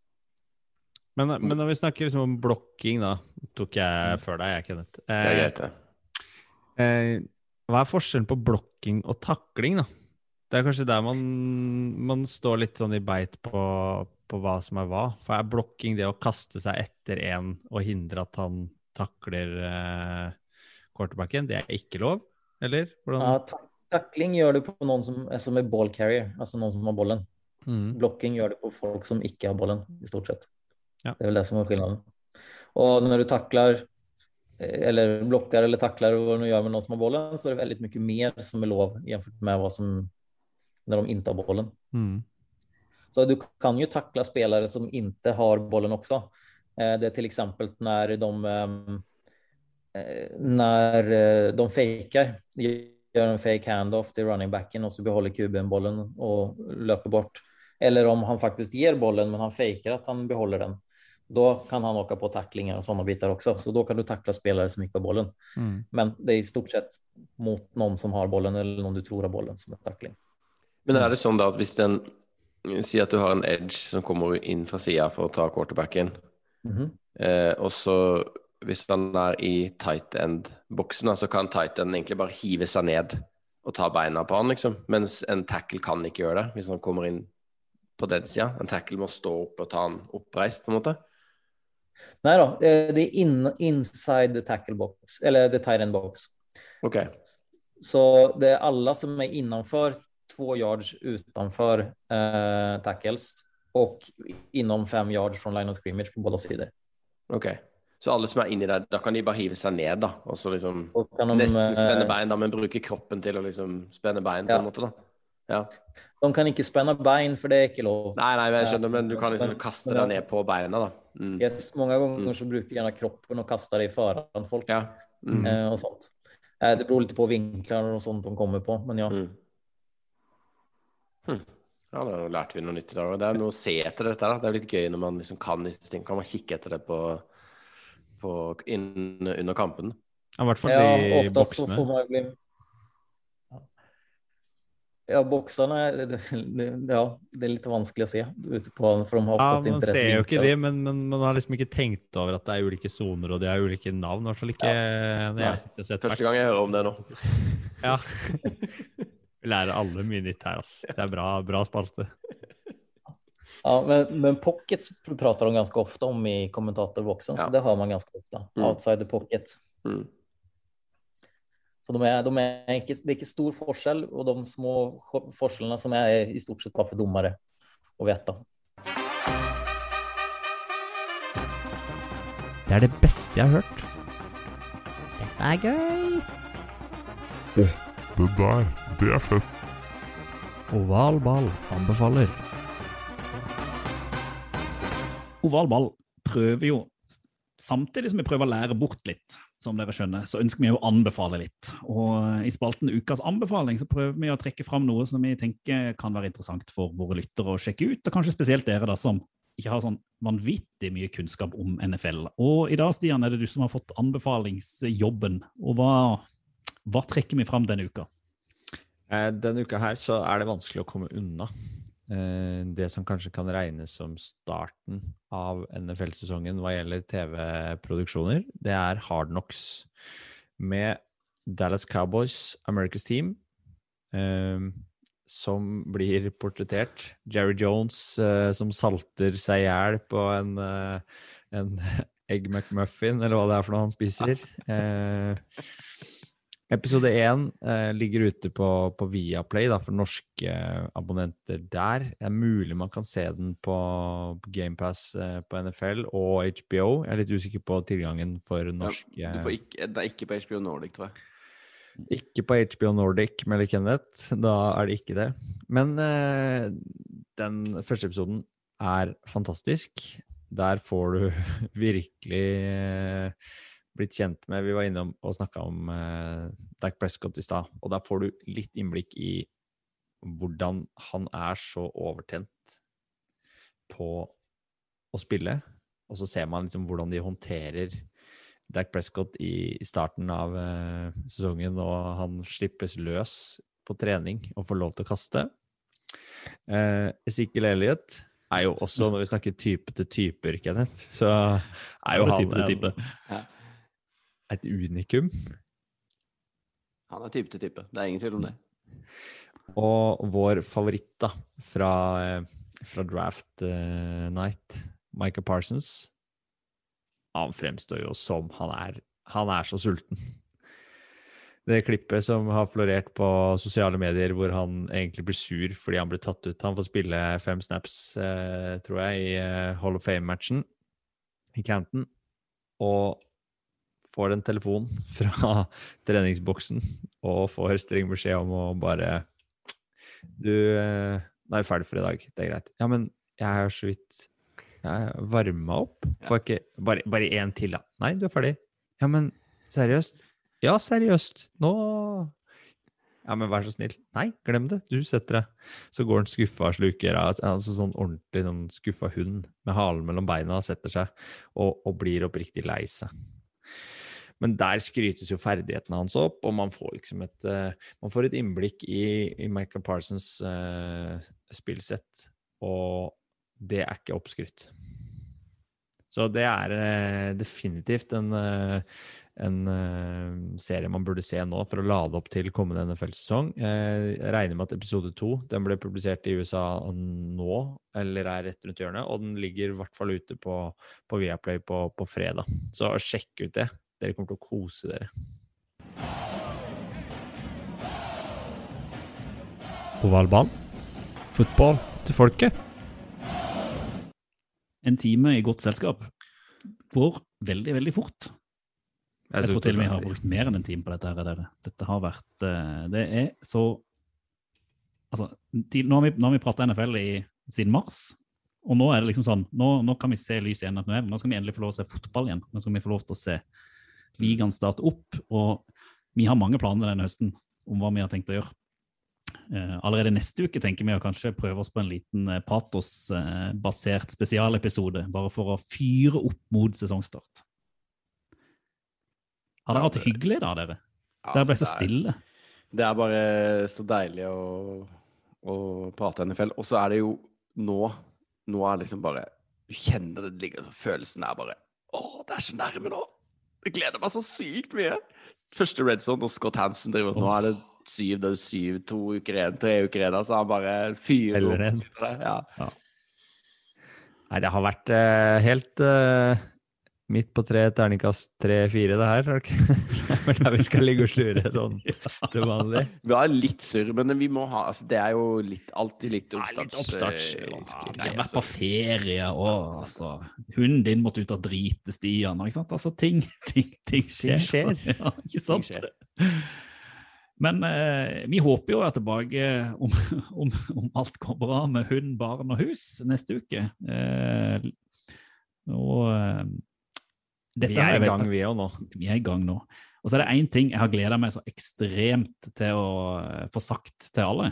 Men, men, når vi snakker liksom om blokking, da tok jeg før deg, jeg, Kenneth. Eh, det er greit, det. Eh, hva er forskjellen på blokking og takling, da? Det er kanskje der man, man står litt sånn i beit på, på, hva som er hva. For er blokking det å kaste seg etter en og hindre at han takler eh, quarterbacken? Det er ikke lov, eller? Hvordan? Ja, takling gjør du på noen som, som er ball carrier, altså noen som har bollen. Mm. Blokking gjør det på folk som ikke har bollen, i stort sett. Ja. Det er vel det som er skillnaden. Og når du tacklar eh, eller blokker eller takler hva du gjør med noen som har bollen så er det veldig mye mer som er lov jämfört med hva som når de ikke har bollen. Mm. Så du kan jo takle spelare som ikke har bollen också. Eh, det er f.eks. når när de ehm, eh, de faker, gjør en fake handoff til running backen og så behåller QB'n bollen og løper bort. Eller om han faktiskt ger bollen men han fejkar att han behåller den då kan han åka på tacklingar och sådana bitar också. Så då kan du tackla spelare som ikke har bollen. Mm. Men det är i stort sett mot någon som har bollen eller någon du tror har bollen som er tackling. Men är det sånn da at hvis den sier at du har en edge som kommer inn fra sida for å ta quarterbacken, mm -hmm. eh, og så hvis han er i tight end-boksen, så kan tight end egentlig bare hive seg ned og ta beina på han, liksom. Mens en tackle kan ikke gjøre det hvis han kommer inn på den sida. En tackle må stå opp og ta han oppreist, på en måte. Nei da, det er in, inside the tackle box, eller the tight end box. Ok. Så det er alle som er innenfor to yards utenfor eh, tackles og innom fem yards fra line of scrimmage på begge sider. Ok. Så alle som er inni der, da kan de bare hive seg ned, da? Og så liksom de, nesten spenne bein, da, men bruke kroppen til å liksom spenne bein på ja. en måte, da? Ja. De kan ikke spenne bein, for det er ikke lov. Nei, nei, jeg skjønner, men du kan liksom kaste deg ned på beina, da. Mm. Yes, mange ganger mm. så bruker de gjerne kroppen og kaster det i faren folk. Ja. Mm. Eh, og sånt. Eh, det beror litt på vinkler og sånt de kommer på, men ja. Mm. Hm. Ja, da lærte vi noe nytt i dag. Det er noe å se etter dette. Da. Det er litt gøy når man liksom kan disse tingene. Kan man kikke etter det på, på, inn, under kampen. Ja, I hvert fall Ja, de ja, boksene. får man ju bli... Ja. Ja, bokserne ja, det er litt vanskelig å se ute på, for de har Ja, Man ser jo ikke de, men, men man har liksom ikke tenkt over at det er ulike soner og de har ulike navn. I hvert fall ikke når jeg sitter og Første gang jeg hører om det nå. Ja. Vi lærer alle mye nytt her, ass. Det er bra, bra spalte. Ja, men, men pockets prater de ganske ofte om i kommentatorboksen, Ja. så det har man ganske ofte. Mm. Outside the pocket. Mm. Så de er, de er ikke, det er ikke stor forskjell, og de små forskjellene som er, er i stort sett bare for dommere å vite. Det er det beste jeg har hørt. Dette er gøy. Det der, det er fett. Oval ball anbefaler. Oval ball prøver jo, samtidig som vi prøver å lære bort litt, som dere skjønner, så ønsker vi å anbefale litt. Og i spalten Ukas anbefaling så prøver vi å trekke fram noe som vi tenker kan være interessant for våre lyttere å sjekke ut, og kanskje spesielt dere da, som ikke har sånn vanvittig mye kunnskap om NFL. Og i dag, Stian, er det du som har fått anbefalingsjobben. Og hva, hva trekker vi fram denne uka? Eh, Denne uka her så er det vanskelig å komme unna det som kanskje kan regnes som starten av NFL-sesongen hva gjelder TV-produksjoner. Det er Hard Knocks med Dallas Cowboys, America's Team, eh, som blir portrettert. Jerry Jones eh, som salter seg i hjel på en, eh, en Egg McMuffin, eller hva det er for noe han spiser. Eh, Episode én eh, ligger ute på, på Viaplay da, for norske eh, abonnenter der. Det er mulig man kan se den på, på GamePass eh, på NFL og HBO. Jeg er litt usikker på tilgangen for norske Ja, du får ikke, det er ikke på HBO Nordic, tror jeg. Ikke på HBO Nordic, melder Kenneth. Da er det ikke det. Men eh, den første episoden er fantastisk. Der får du virkelig eh, blitt kjent med Vi var innom og snakka om eh, Dak Prescott i stad, og der får du litt innblikk i hvordan han er så overtent på å spille. Og så ser man liksom hvordan de håndterer Dak Prescott i, i starten av eh, sesongen, og han slippes løs på trening og får lov til å kaste. Eh, Ezekiel Elliot er jo også, når vi snakker type til typer, Kenneth, så er jo han type til type? Et unikum. Han er type til type. Det er ingen tvil om det. Og vår favoritt da, fra, eh, fra Draft uh, Night, Michael Parsons, han fremstår jo som han er, han er så sulten. Det klippet som har florert på sosiale medier hvor han egentlig blir sur fordi han blir tatt ut. Han får spille fem snaps, uh, tror jeg, i Hall of Fame-matchen i Canton. Og får en telefon fra treningsboksen og får streng beskjed om å bare Du, eh, nå er vi ferdig for i dag. Det er greit. Ja, men jeg har så vidt varma opp. Får ikke Bare, bare én til, da. Nei, du er ferdig. Ja, men seriøst? Ja, seriøst. Nå Ja, men vær så snill. Nei, glem det. Du setter deg. Så går han skuffa og sluker. Altså sånn ordentlig sånn skuffa hund med halen mellom beina setter seg og, og blir oppriktig lei seg. Men der skrytes jo ferdighetene hans opp, og man får liksom et eh, Man får et innblikk i, i Michael Parsons uh, spillsett, og det er ikke oppskrytt. Så det er uh, definitivt en, uh, en uh, serie man burde se nå for å lade opp til kommende NFL-sesong. Jeg regner med at episode to den ble publisert i USA nå, eller er rett rundt hjørnet, og den ligger i hvert fall ute på, på Viaplay på, på fredag. Så sjekk ut det. Dere kommer til å kose dere. Ovalbanen. Fotball til folket. En time i godt selskap går veldig, veldig fort. Jeg tror til og med jeg har brukt mer enn en time på dette. her, dere. Dette har vært eh, Det er så Altså, nå har vi, nå har vi prata NFL i, siden mars, og nå er det liksom sånn Nå, nå kan vi se lys i enden av tunnelen. Nå skal vi endelig få lov til å se fotball igjen. Nå skal vi få lov til å se ligaen starte opp. Og vi har mange planer denne høsten om hva vi har tenkt å gjøre. Eh, allerede neste uke tenker vi å kanskje prøve oss på en liten eh, patosbasert spesialepisode, bare for å fyre opp mot sesongstart. Har det vært hyggelig da, dere? Ja, Dere ble altså, så det er- stille. Det er bare så deilig å, å prate NFL. Og så er det jo nå Nå er det liksom bare Du kjenner det ligger så Følelsen er bare Å, det er så nærme nå! Jeg gleder meg så sykt mye! Første red zone, og Scott Hansen driver Nå er det syv, det er syv, to uker igjen, tre uker igjen, så han bare fyrer opp. Ja. Nei, det har vært uh, helt uh, midt på tre, terningkast tre-fire, det her. vel der vi skal ligge og slure sånn til vanlig. Vi har litt surr, men vi må ha altså, Det er jo litt, alltid litt litt oppstarts... oppstarts. eh, Ja, jeg har vært på ferie, og altså, hunden din måtte ut og drite, Stian. Ikke sant? Altså, ting, ting, ting skjer. skjer. Ja, ikke sant? skjer. Men eh, vi håper jo å være tilbake om, om, om alt går bra med hund, barn og hus neste uke. Eh, og eh, dette Vi er i gang, vi òg nå. vi er i gang nå. Og så er det én ting jeg har gleda meg så ekstremt til å eh, få sagt til alle.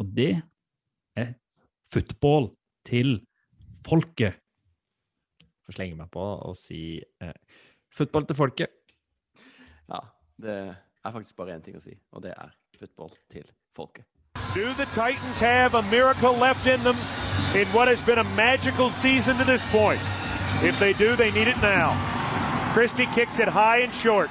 Og det er football til folket. Får slenge meg på og si eh, football til folket. Ja, det er faktisk bare én ting å si, og det er football til folket. Do the Titans have a miracle left in them in what has been a magical season to this point? If they do, they need it now. Christie kicks it high and short.